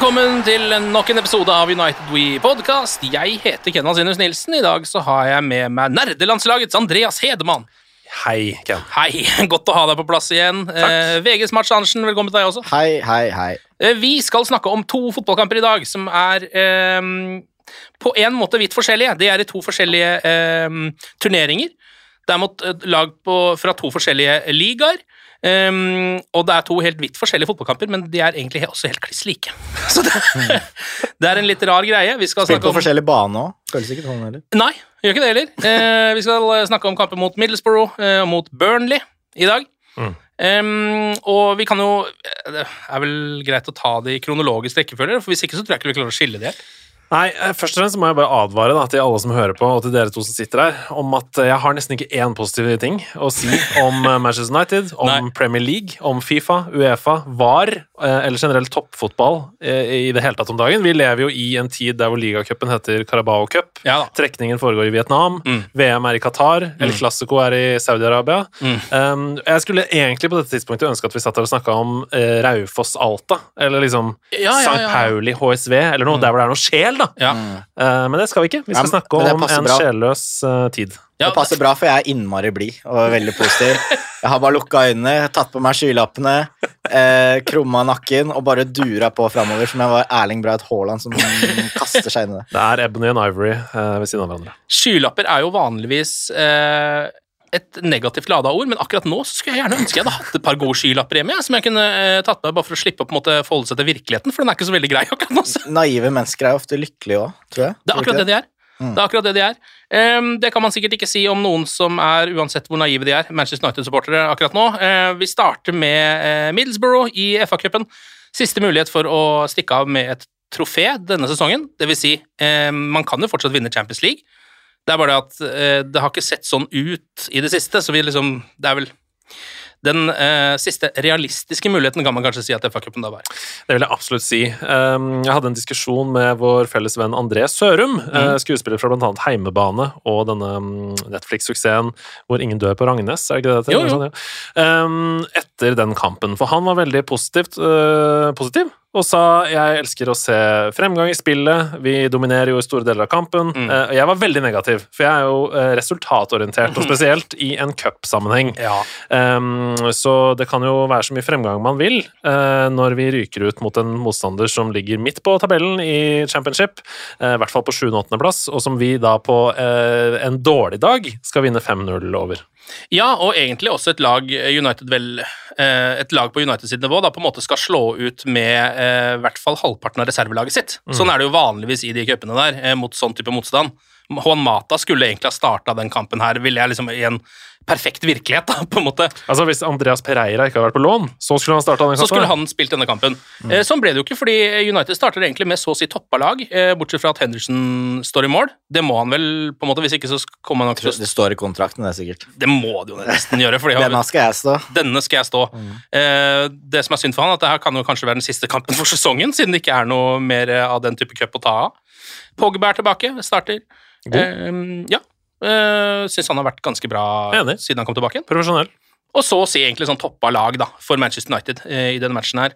Velkommen til nok en episode av United We Podcast. Jeg heter Kenvald Sinus Nilsen. I dag så har jeg med meg nerdelandslagets Andreas Hedemann. Hei, Ken. Hei, godt å ha deg på plass igjen. Eh, VGs Mats Andersen, velkommen til deg også. Hei, hei, hei. Eh, vi skal snakke om to fotballkamper i dag som er eh, på en måte vidt forskjellige. Det er i to forskjellige eh, turneringer. Det er mot lag på, fra to forskjellige ligaer. Um, og det er to helt vidt forskjellige fotballkamper, men de er egentlig også helt kliss like. Så det, det er en litt rar greie. Vi skal Spilt snakke på om forskjellig bane òg. Føles ikke sånn heller. Nei, gjør ikke det heller. Uh, vi skal eh, snakke om kamper mot Middlesbrough og og mot Burnley i dag. Mm. Um, og vi kan jo eh, Det er vel greit å ta det i kronologisk rekkefølge, for hvis ikke så tror jeg ikke vi klarer å skille det helt. Nei, eh, Først og fremst må jeg bare advare da, til alle som hører på, og til dere to som sitter her, om at eh, jeg har nesten ikke én positiv ting å si om eh, Manchester United, om Nei. Premier League, om Fifa, Uefa, VAR eller generelt toppfotball i det hele tatt om dagen. Vi lever jo i en tid der hvor ligacupen heter Carabao Cup. Ja. Trekningen foregår i Vietnam. Mm. VM er i Qatar. El Clasico er i Saudi-Arabia. Mm. Jeg skulle egentlig på dette tidspunktet ønske at vi satt her og snakka om uh, Raufoss-Alta, eller liksom Ja, ja, St. Pauli HSV, eller noe der hvor det er noe sjel, da. Ja. Eh, men det skal vi ikke. Vi skal Ja, snakke om en bra. sjelløs eh, tid. Ja, det passer bra, for jeg er innmari blid og veldig positiv. Jeg har bare lukka øynene, tatt på meg skylappene, eh, krumma nakken og bare dura på framover som jeg var Erling Braut Haaland som kaster seg inn i det. Det er Ebony and Ivory eh, ved siden av hverandre. Skylapper er jo vanligvis eh, et negativt lada ord, men akkurat nå så skulle jeg gjerne ønske jeg hadde hatt et par gode skylapper hjemme, som jeg kunne eh, tatt med bare for å slippe å på en måte forholde seg til virkeligheten, for den er ikke så veldig grei akkurat nå. Naive mennesker er ofte lykkelige òg, tror jeg. Det er akkurat det de er. Mm. Det er akkurat det de er. Um, det kan man sikkert ikke si om noen som er, uansett hvor naive de er, Manchester United-supportere akkurat nå. Uh, vi starter med uh, Middlesbrough i FA-cupen. Siste mulighet for å stikke av med et trofé denne sesongen. Det vil si, eh, man kan jo fortsatt vinne Champions League. Det er bare det at eh, det har ikke sett sånn ut i det siste, så vi liksom Det er vel den eh, siste realistiske muligheten kan man kanskje si at FA-cupen da var. Det vil jeg absolutt si. Um, jeg hadde en diskusjon med vår felles venn André Sørum, eh, skuespiller fra bl.a. Heimebane og denne mm, Netflix-suksessen hvor ingen dør på Rangnes, er ikke det det Jo, heter? jo. Um, etter den kampen, for han var veldig positivt, uh, positiv og sa jeg elsker å se fremgang i spillet, vi dominerer jo i store deler av kampen. Mm. Eh, jeg var veldig negativ, for jeg er jo eh, resultatorientert, og spesielt i en cupsammenheng. Ja. Um, så det kan jo være så mye fremgang man vil eh, når vi ryker ut mot en motstander som ligger midt på tabellen i championship, i hvert fall på 7.-8.-plass, og som vi da på en dårlig dag skal vinne 5-0 over. Ja, og egentlig også et lag United vel eh, Et lag på United sitt nivå da på en måte skal slå ut med eh, i hvert fall halvparten av reservelaget sitt. Sånn er det jo vanligvis i de cupene der, eh, mot sånn type motstand. Juan Mata skulle egentlig ha starta den kampen her, ville jeg liksom i en perfekt virkelighet, da, på en måte. Altså Hvis Andreas Pereira ikke hadde vært på lån, så skulle han starta den kampen? Så skulle han spilt denne kampen. Eh, sånn ble det jo ikke, fordi United starter egentlig med så å si toppa lag, eh, bortsett fra at Henderson står i mål. Det må han vel, på en måte, hvis ikke så kommer han nok til å Det står i kontrakten, det er sikkert. Det må det jo nesten gjøre. fordi Denne skal jeg stå. denne skal jeg stå. Eh, det som er synd for han, at det her kan jo kanskje være den siste kampen for sesongen, siden det ikke er noe mer av den type cup å ta av. Pogba er tilbake, starter. Eh, ja. Uh, Syns han har vært ganske bra Enig. siden han kom tilbake. Profesjonell. Og så å si egentlig sånn toppa lag da, for Manchester United eh, i denne matchen her.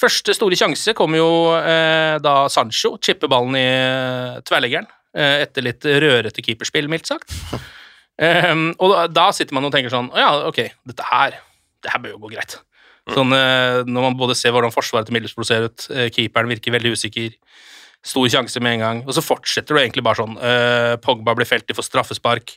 Første store sjanse kom jo eh, da Sancho chipper ballen i eh, tverrleggeren eh, etter litt rørete keeperspill, mildt sagt. Ehm, og da, da sitter man og tenker sånn ja, ok, dette her det her bør jo gå greit. Sånn, eh, når man både ser hvordan forsvaret til Middlesbrough ser ut, keeperen virker veldig usikker, stor sjanse med en gang, og så fortsetter du egentlig bare sånn. eh, Pogba blir felt de for straffespark.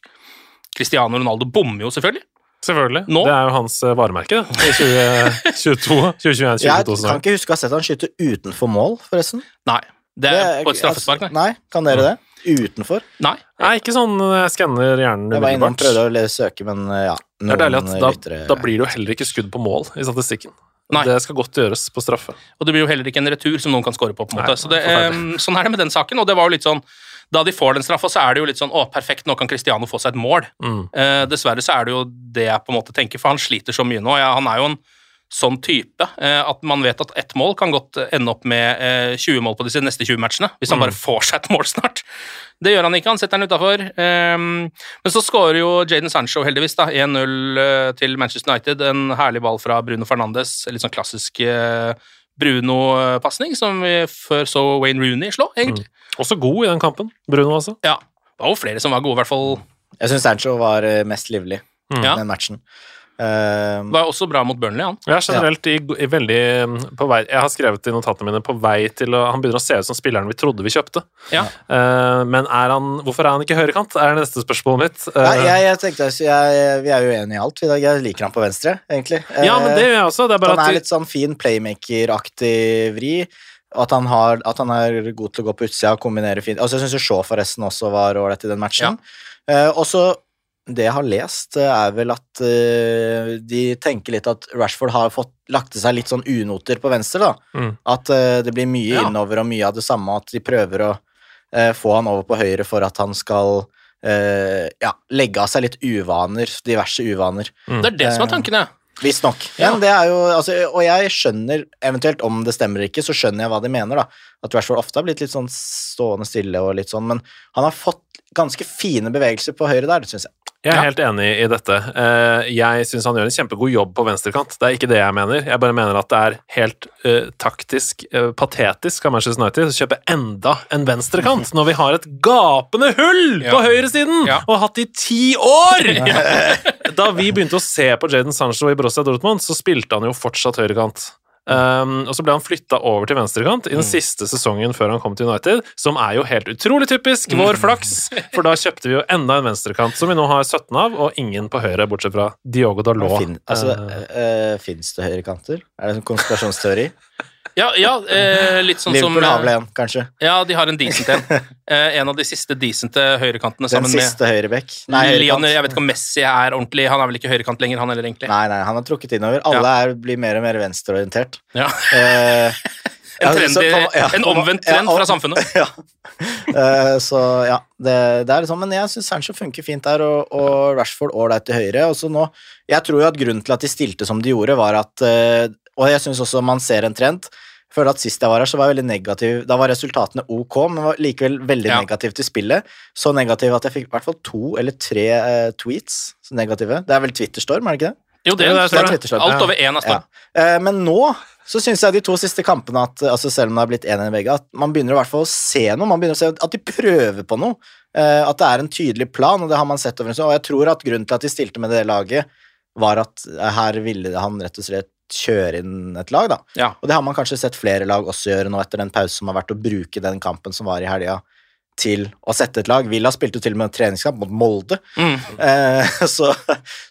Cristiano Ronaldo bommer jo selvfølgelig. Selvfølgelig. Nå? Det er jo hans eh, varemerke det, i 2022. 2021 Jeg kan ikke huske å ha sett han skyte utenfor mål, forresten. Nei. Det er på et straffespark, nei. Nei, kan dere det? Utenfor? Nei. Nei, ikke sånn jeg skanner hjernen Det var innom umiddelbart. prøvde å søke, men uh, ja. Det er deilig at da, da blir det jo heller ikke skudd på mål i statistikken. Nei. Det skal godt gjøres på straffe. Og det blir jo heller ikke en retur som noen kan score på. på en måte. Nei, så det, eh, sånn er det med den saken, og det var jo litt sånn da de får den straffa, så er det jo litt sånn Å, perfekt, nå kan Cristiano få seg et mål. Mm. Eh, dessverre så er det jo det jeg på en måte tenker, for han sliter så mye nå. Ja, han er jo en sånn type eh, at man vet at ett mål kan godt ende opp med eh, 20 mål på disse neste 20 matchene, hvis han Mm. bare får seg et mål snart. Det gjør han ikke, han setter den utafor. men så skårer jo Jaden Sancho heldigvis, da, 1-0 eh, til Manchester United. En herlig ball fra Bruno Fernandes, litt sånn klassisk eh, Bruno-pasning, som vi før så Wayne Rooney slå, egentlig. Også god i den kampen, Bruno altså. Ja. Det var jo flere som var gode, i hvert fall. Jeg syns Sancho var eh, mest livlig mm. Den matchen. Uh, Var også bra mot Burnley, han. Ja, generelt i, i veldig mm, på vei, Jeg har skrevet i notatene mine på vei til å Han begynner å se ut som spilleren vi trodde vi kjøpte. Ja. Uh, men er han, hvorfor er han ikke høyrekant? Er det neste spørsmålet mitt. Uh, Nei, jeg, jeg tenkte altså, jeg, Vi er jo uenige i alt i dag. Jeg liker han på venstre, egentlig. ja, men det gjør jeg også. Det er bare han er litt sånn fin playmaker-aktig vri. Og at han, har, at han er god til å gå på utsida og kombinere fint. Altså, jeg syns Shaw forresten også var ålreit i den matchen. Eh, og så Det jeg har lest, eh, er vel at uh, de tenker litt at Rashford har fått lagt til seg litt sånn unoter på venstre. da. Mm. At uh, det blir mye Ja. innover og mye av det samme, at de prøver å uh, få han over på høyre for at han skal ja, legge av seg litt uvaner, diverse uvaner. Det er det som er tanken, ja. Visstnok. Ja. Men det er jo, altså, og jeg skjønner, eventuelt om det stemmer ikke, så skjønner jeg hva de mener. da. At Rashford ofte har blitt litt sånn stående stille og litt sånn, men han har fått ganske fine bevegelser på høyre der, syns jeg. Jeg er helt enig i dette. Eh, Jeg syns han gjør en kjempegod jobb på venstrekant. Det er ikke det jeg mener. Jeg bare mener at det er helt uh, taktisk uh, patetisk av Manchester United å kjøpe enda en venstrekant når vi har et gapende hull på høyresiden Ja. og har hatt det i ti år! da vi begynte å se på Jaden Sancho i Borussia Dortmund, så spilte han jo fortsatt høyrekant. Um, og så ble han flytta over til venstrekant i den siste sesongen før han kom til United, som er jo helt utrolig typisk vår flaks, for da kjøpte vi jo enda en venstrekant, som vi nå har 17 av, og ingen på høyre, bortsett fra Diogo Dalot. Fin, altså, Eh, uh, Fins det høyrekanter? Er det en konspirasjonsteori? Ja, ja eh, litt sånn som Liverpool har vel eh, en, kanskje. Ja, de har en decent en. Eh, en av de siste decente høyrekantene Den sammen med siste høyrebekk. Nei. Lionel, jeg vet ikke om Messi er ordentlig Han er vel ikke høyrekant lenger, han heller, egentlig. Nei, nei, han har trukket innover. Alle er, blir mer og mer venstreorientert. Ja. Eh, En, ja, så ja, en omvendt trend fra samfunnet. ja. Eh, så ja, det, det er sånn, men jeg syns Sancho funker fint der, og, og Rashford ålreit til høyre. Og så nå, jeg tror jo at grunnen til at de stilte som de gjorde, var at eh, Og jeg syns også man ser en trend. Jeg føler at Sist jeg var her, så var jeg veldig negativ. Da var resultatene ok, men var likevel veldig Ja. negativ til spillet. Så negativ at jeg fikk i hvert fall to eller tre uh, tweets så negative. Det er vel Twitterstorm, er det ikke det? Jo, det, det er. Twitterstorm. Alt over én av Ja. storm. Eh, men nå så syns jeg de to siste kampene, at, altså selv om det har blitt én enn begge, at man begynner i hvert fall å se noe. Man begynner å se at de prøver på noe. Uh, at det er en tydelig plan, og det har man sett over en stund. Og jeg tror at grunnen til at de stilte med det laget, var at her ville han rett og slett kjøre inn et lag, da. Ja. Og det har man kanskje sett flere lag også gjøre nå etter den pausen som har vært å bruke den kampen som var i helga, til å sette et lag. Villa spilte jo til og med en treningskamp mot Molde. Mm. Eh, så,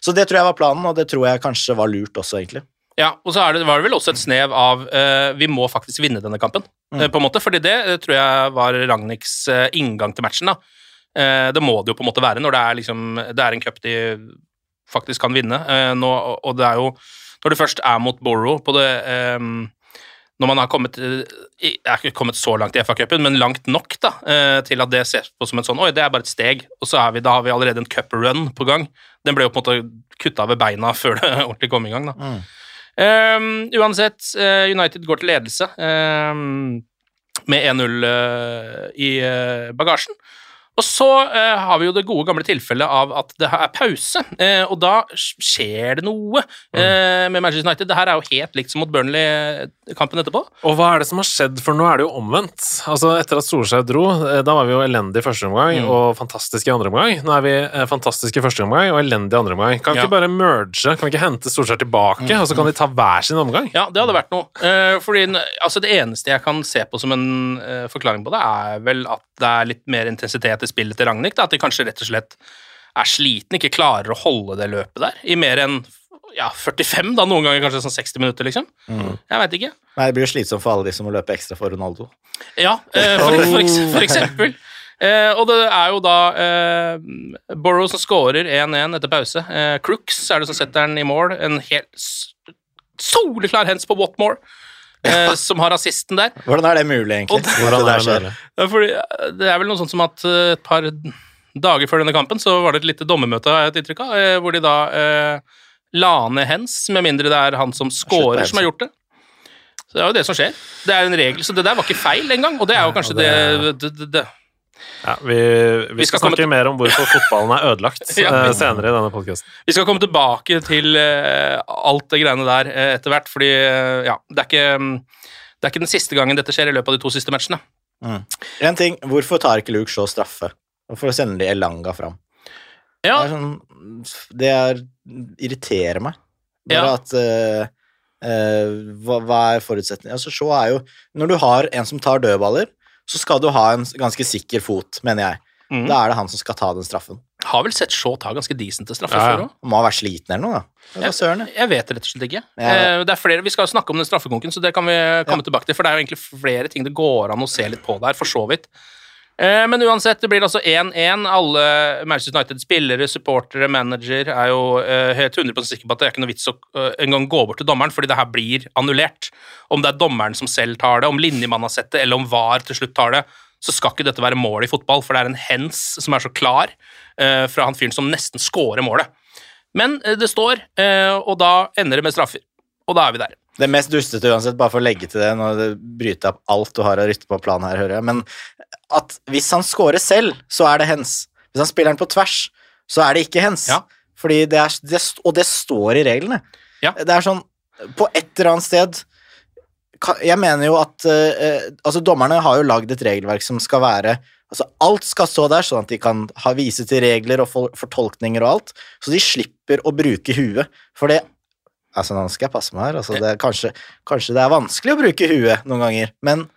så det tror jeg var planen, og det tror jeg kanskje var lurt også, egentlig. Ja, og så det, var det vel også et snev av eh, vi må faktisk vinne denne kampen, Mm. eh, på en måte, fordi det eh, tror jeg var Ragnhilds eh, inngang til matchen. da. Det må det jo på en måte være når det er, liksom, det er en cup de faktisk kan vinne. Nå, og det er jo Når du først er mot Borough på det um, Når man har kommet eh, er ikke kommet så langt i FA-cupen, men langt nok da, eh, til at det ses på som en sånn Oi, det er bare et steg. Og så vi, da har vi allerede en cup-run på gang. Den ble jo på en måte kutta ved beina før det ordentlig kom i gang. da. Mm. Um, uansett, eh, United går til ledelse um, med 1-0 eh, i eh, bagasjen. Og så eh, har vi jo det gode gamle tilfellet av at det er pause, eh, og da skjer det noe eh, med Manchester United. Det her er jo helt likt som mot Burnley-kampen etterpå. Og hva er det som har skjedd, for nå er det jo omvendt. Altså Etter at Solskjær dro, eh, da var vi jo elendige i første omgang Mm. og fantastiske i andre omgang. Nå er vi eh, fantastiske i første omgang og elendige i andre omgang. Kan vi Ja. ikke bare merge? Kan vi ikke hente Solskjær tilbake, og så kan de ta hver sin omgang? Ja, det hadde vært noe. Eh, fordi altså Det eneste jeg kan se på som en eh, forklaring på det, er vel at det er litt mer intensitet i spillet til Ragnhild. At de kanskje rett og slett er sliten, ikke klarer å holde det løpet der i mer enn ja, 45, da noen ganger kanskje sånn 60 minutter, liksom. Jeg veit ikke. Nei, det blir jo slitsomt for alle de som må løpe ekstra for Ronaldo. Ja, eh, for, for, for eksempel. Eh, og det er jo da eh, Borrow som scorer 1-1 etter pause. Eh, Crooks er det som setter den i mål. En helt soleklar hens på Watmore, eh, som har assisten der. Hvordan er det mulig, egentlig? Det, Hvordan det der er det skjer? fordi, eh, det er vel noe sånt som at eh, et par dager før denne kampen så var det et lite dommermøte, har jeg et inntrykk av, eh, hvor de da eh, la ned hens, med mindre det er han som scorer som har gjort det. Så det er jo det som skjer. Det er en regel, så det der var ikke feil engang, og det er jo kanskje det, det, det, det. Ja, vi, vi, Vi skal skal snakke mer om hvorfor fotballen er ødelagt Ja. eh, senere i denne podkasten. Vi skal komme tilbake til uh, alt det greiene der uh, etter hvert, fordi uh, ja, det er, ikke, mm, det er ikke den siste gangen dette skjer i løpet av de to siste matchene. En ting, hvorfor tar ikke Luke Shaw straffe? Hvorfor sender de Elanga fram? Ja, Det, er sånn, det er, irriterer meg. Bare Ja. at hva, hva er forutsetningen? Altså, Shaw er jo Når du har en som tar dødballer, så skal du ha en ganske sikker fot, mener jeg. Mm. Da er det han som skal ta den straffen. har vel sett Shaw ta ganske decente straffer Ja, ja. før òg. Må ha vært sliten eller noe, da. Jeg. Jeg vet det rett og slett ikke. Ja. Eh, Det er flere, Vi skal jo snakke om den straffekonken, så det kan vi komme tilbake til. For det er jo egentlig flere ting det går an å se litt på der, for så vidt. Eh, Men uansett, det blir altså 1-1. Alle Manchester United-spillere, supportere, manager er jo eh, helt 100% sikre på at det er ikke noe vits å eh, engang gå bort til dommeren, fordi det her blir annullert. Om det er dommeren som selv tar det, om linjemannen har sett det, eller om VAR til slutt tar det, så skal ikke dette være mål i fotball, for det er en hens som er så klar fra han fyren som nesten scorer målet. Men det står, og da ender det med straffer. Og da er vi der. Det mest dustete uansett, bare for å legge til det, når det bryter opp alt du har av rytte på planen her, hører jeg, men at hvis han scorer selv, så er det hens. Hvis han spiller den på tvers, så er det ikke hens. Ja. Fordi det er, det, og det står i reglene. Ja. Det er sånn, på et eller annet sted Jeg mener jo at eh, Altså, dommerne har jo lagd et regelverk som skal være Altså, alt skal stå der, sånn at de kan ha vise til regler og fortolkninger og alt, så de slipper å bruke huet. For det Altså, nå skal jeg passe meg her. Altså, det er kanskje, kanskje det er vanskelig å bruke huet noen ganger, men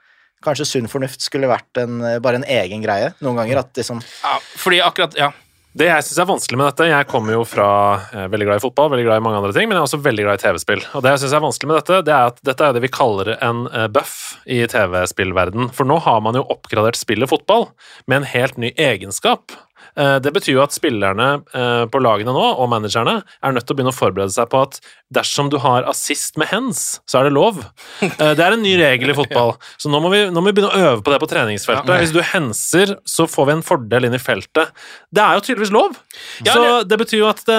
kanskje sunn fornuft skulle vært en, bare en egen greie noen ganger. At liksom Ja, fordi akkurat Ja. Det jeg syns er vanskelig med dette Jeg kommer jo fra eh, veldig glad i fotball, veldig glad i mange andre ting, men jeg er også veldig glad i TV-spill. Og det jeg syns er vanskelig med dette, det er at dette er det vi kaller en eh, buff i TV-spillverden. For nå har man jo oppgradert spillet fotball med en helt ny egenskap. Eh, Det betyr jo at spillerne eh, på lagene nå, og managerne, er nødt til å begynne å forberede seg på at dersom du har assist med hands, så er det lov. Eh, Det er en ny regel i fotball, så nå må vi, nå må vi begynne å øve på det på treningsfeltet. Hvis du henser, så får vi en fordel inn i feltet. Det er jo tydeligvis lov. Så det betyr jo at det,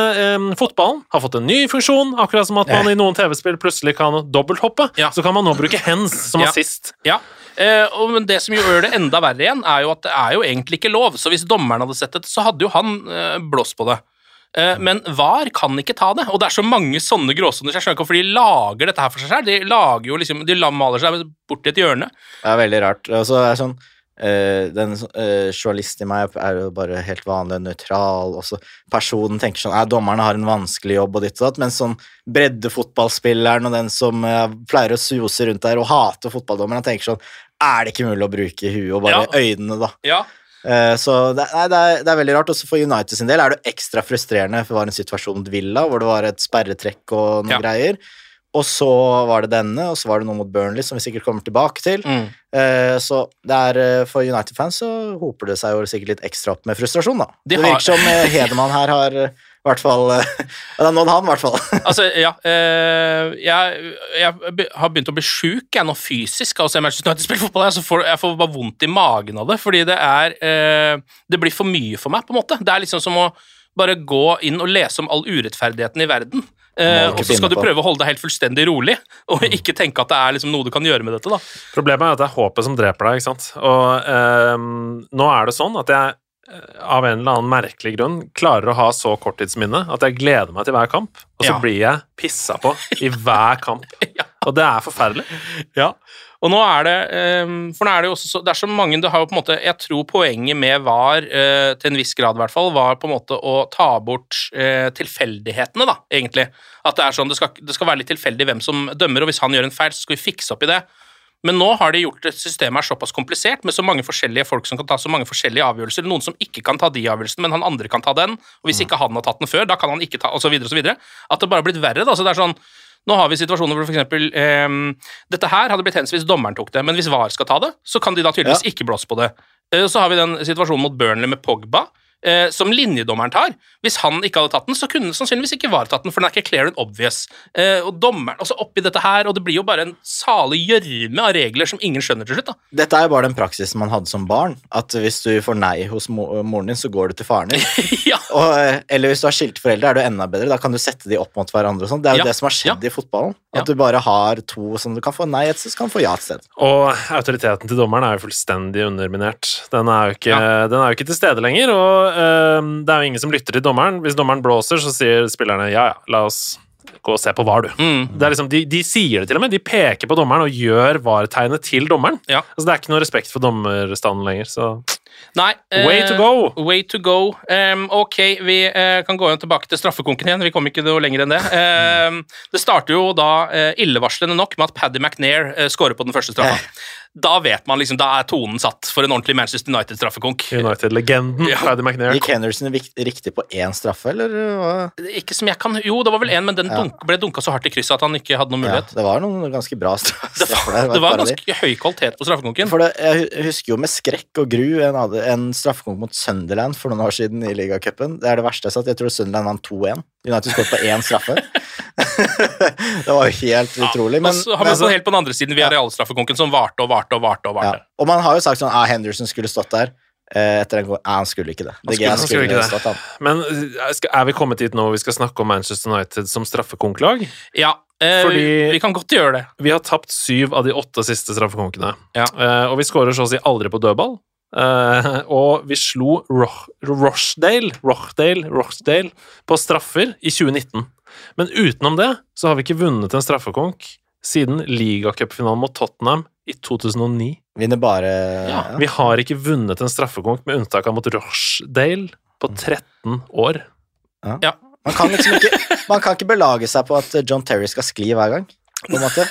fotballen har fått en ny funksjon, akkurat som at man i noen TV-spill plutselig kan dobbelthoppe. Så kan man nå bruke hands som assist. ja. Eh, og, men det som gjør det enda verre igjen, er jo at det er jo egentlig ikke lov. Så hvis dommeren hadde sett det, så hadde jo han eh, blåst på det. Eh, men VAR kan ikke ta det, og det er så mange sånne gråsoner. så Jeg skjønner ikke hvorfor de lager dette her for seg selv. De lager jo liksom, de maler seg bort i et hjørne. Det er veldig rart. Og så er det sånn Uh, Den uh, journalisten i meg er jo bare helt vanlig nøytral, og så personen tenker sånn dommerne har en vanskelig jobb, og ditt og datt, Men sånn breddefotballspilleren og den som uh, pleier å suse rundt der og hater fotballdommerne, tenker sånn Er det ikke mulig å bruke huet og bare Ja. øynene, da? Ja, Eh, så det, nei, det, er, det er veldig rart. Også for United sin del er det ekstra frustrerende, for det var en situasjon mot Villa hvor det var et sperretrekk og noen Ja. greier. Og så var det denne, og så var det noe mot Burnley, som vi sikkert kommer tilbake til. mm. Eh, Så det er, eh, for United-fans så hoper det seg jo sikkert litt ekstra opp med frustrasjon, da. De det har- virker som eh, Hedemann her har eh, hvert fall eh, Det har nådd han, i hvert fall. Altså, ja eh, jeg, jeg har begynt å bli sjuk jeg nå fysisk av å se Manchester United spille fotball. Jeg, får, jeg får bare vondt i magen av det, fordi det er eh, Det blir for mye for meg, på en måte. Det er liksom som å bare gå inn og lese om all urettferdigheten i verden. Eh, og så skal du prøve å holde deg helt fullstendig rolig, og ikke tenke at det er liksom noe du kan gjøre med dette. da. Problemet er at det er håpet som dreper deg, ikke sant. Og ehm, nå er det sånn at jeg eh, av en eller annen merkelig grunn klarer å ha så korttidsminne at jeg gleder meg til hver kamp, og så Ja. blir jeg pissa på i hver kamp. Og det er forferdelig. Ja, og nå er det ehm, For nå er det jo også så Det er så mange Det har jo på en måte Jeg tror poenget med VAR, eh, til en viss grad i hvert fall, var på en måte å ta bort eh, tilfeldighetene, da, egentlig. At det er sånn Det skal, det skal være litt tilfeldig hvem som dømmer, og hvis han gjør en feil, så skal vi fikse opp i det. Men nå har de gjort det systemet er såpass komplisert, med så mange forskjellige folk som kan ta så mange forskjellige avgjørelser. Noen som ikke kan ta de avgjørelsene, men han andre kan ta den. Og hvis ikke han har tatt den før, da kan han ikke ta og så videre og så videre. At det bare har blitt verre. da, så det er sånn nå har vi situasjoner hvor eksempel, ehm, Dette her hadde blitt hendt hvis dommeren tok det, men hvis VAR skal ta det, så kan de da tydeligvis ikke blåse på det. Eh, Så har vi den situasjonen mot Burnley med Pogba, eh, som linjedommeren tar. Hvis han ikke hadde tatt den, så kunne den sannsynligvis ikke VAR tatt den, for den er ikke clear and obvious. Eh, og dommeren, altså oppi dette her, og det blir jo bare en salig gjørme av regler som ingen skjønner til slutt. da. Dette er jo bare den praksisen man hadde som barn. At hvis du får nei hos mo moren din, så går du til faren din. ja. Og, eh, eller hvis du har skilte foreldre, er du enda bedre. Da kan du sette de opp mot hverandre. og sånn. Det er jo Ja, det som har skjedd i fotballen. At Ja. du bare har to som du kan få nei et sted, så kan du få ja et sted. Og autoriteten til dommeren er jo fullstendig underminert. Den er jo ikke, Ja. den er jo ikke til stede lenger, og ehm, det er jo ingen som lytter til dommeren. Hvis dommeren blåser, så sier spillerne ja, ja, la oss gå og se på VAR, du. Mm. Det liksom, de, de sier det til og med. De peker på dommeren og gjør VAR-tegnet til dommeren. Ja. Altså, det er ikke noe respekt for dommerstanden lenger, så Nei. Way eh, to go! Way to go. Um, ok, vi eh, kan gå igjen tilbake til straffekonken igjen. Vi kom ikke noe lenger enn det. Um, det starter jo da uh, illevarslende nok med at Paddy McNair uh, scorer på den første straffa. Da vet man liksom, da er tonen satt for en ordentlig Manchester United-straffekonk. United-legenden Ja. Paddy McNair. Gikk Henderson riktig på én straffe, eller hva? Ikke som jeg kan Jo, det var vel én, men den Ja. dunk, ble dunka så hardt i krysset at han ikke hadde noen Ja, mulighet. det var noen ganske bra straffer var, der. det var det var ganske høy kvalitet på straffekonken. For det, jeg husker jo med skrekk og gru en, hadde- en straffekonk mot Sunderland for noen år siden i ligacupen. Det er det verste jeg har sett. Jeg tror Sunderland vant 2-1. United skåret på én straffe. det var jo helt utrolig. Men, så har man men- på helt på den andre siden via realstraffekonken, som varte og varte og varte. og ja. varte. Og man har jo sagt sånn ah, Henderson skulle stått der. Eh, etter en gang. Nei, han skulle ikke det. Han Det skulle- han skulle ikke det. stått, han. Men eh, er vi kommet dit nå hvor vi skal snakke om Manchester United som straffekonklag? Ja, eh, Fordi- vi, vi kan godt gjøre det. Vi har tapt syv av de åtte siste straffekonkene. Ja. Eh, og vi skårer så å si aldri på dødball. Eh, og vi slo Roch Rochdale, Rochdale, Rochdale på straffer i 2019. Men utenom det så har vi ikke vunnet en straffekonk siden ligacupfinalen mot Tottenham i 2009. Vinner bare Ja, ja. Vi har ikke vunnet en straffekonk med unntak av mot Rochdale på 13 år. Ja. Man kan liksom ikke Man kan ikke belage seg på at John Terry skal skli hver gang. På en måte.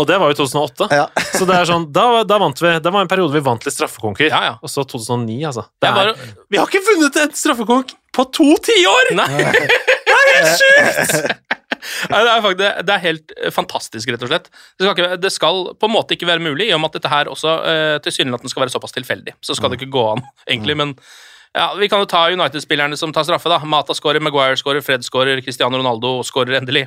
Og det var jo 2008. Ja. Så det er sånn, da, da vant vi. Det var en periode vi vant litt straffekonker. Ja, ja. Og så 2009, altså. Det er, bare, Vi har ikke vunnet en straffekonk på to tiår! nei. det er helt sjukt! Det, er faktisk, det er helt eh, fantastisk, rett og slett. Det skal, ikke, det skal på en måte ikke være mulig, i og med at dette her også uh, tilsynelatende skal være såpass tilfeldig. Så skal det ikke gå an, egentlig. Men ja, vi kan jo ta United-spillerne som tar straffe. da. Mata skårer, Maguire skårer, Fred skårer, Cristiano Ronaldo skårer endelig.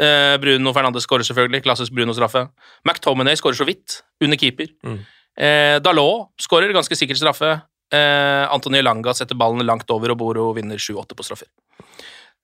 Eh, Bruno Fernandes skårer selvfølgelig, klassisk Bruno-straffe. McTominay skårer så vidt, under keeper. Mm. Eh, Dalot skårer, ganske sikkert straffe. Eh, Antony Langa setter ballen langt over, og Boro vinner 7-8 på straffer.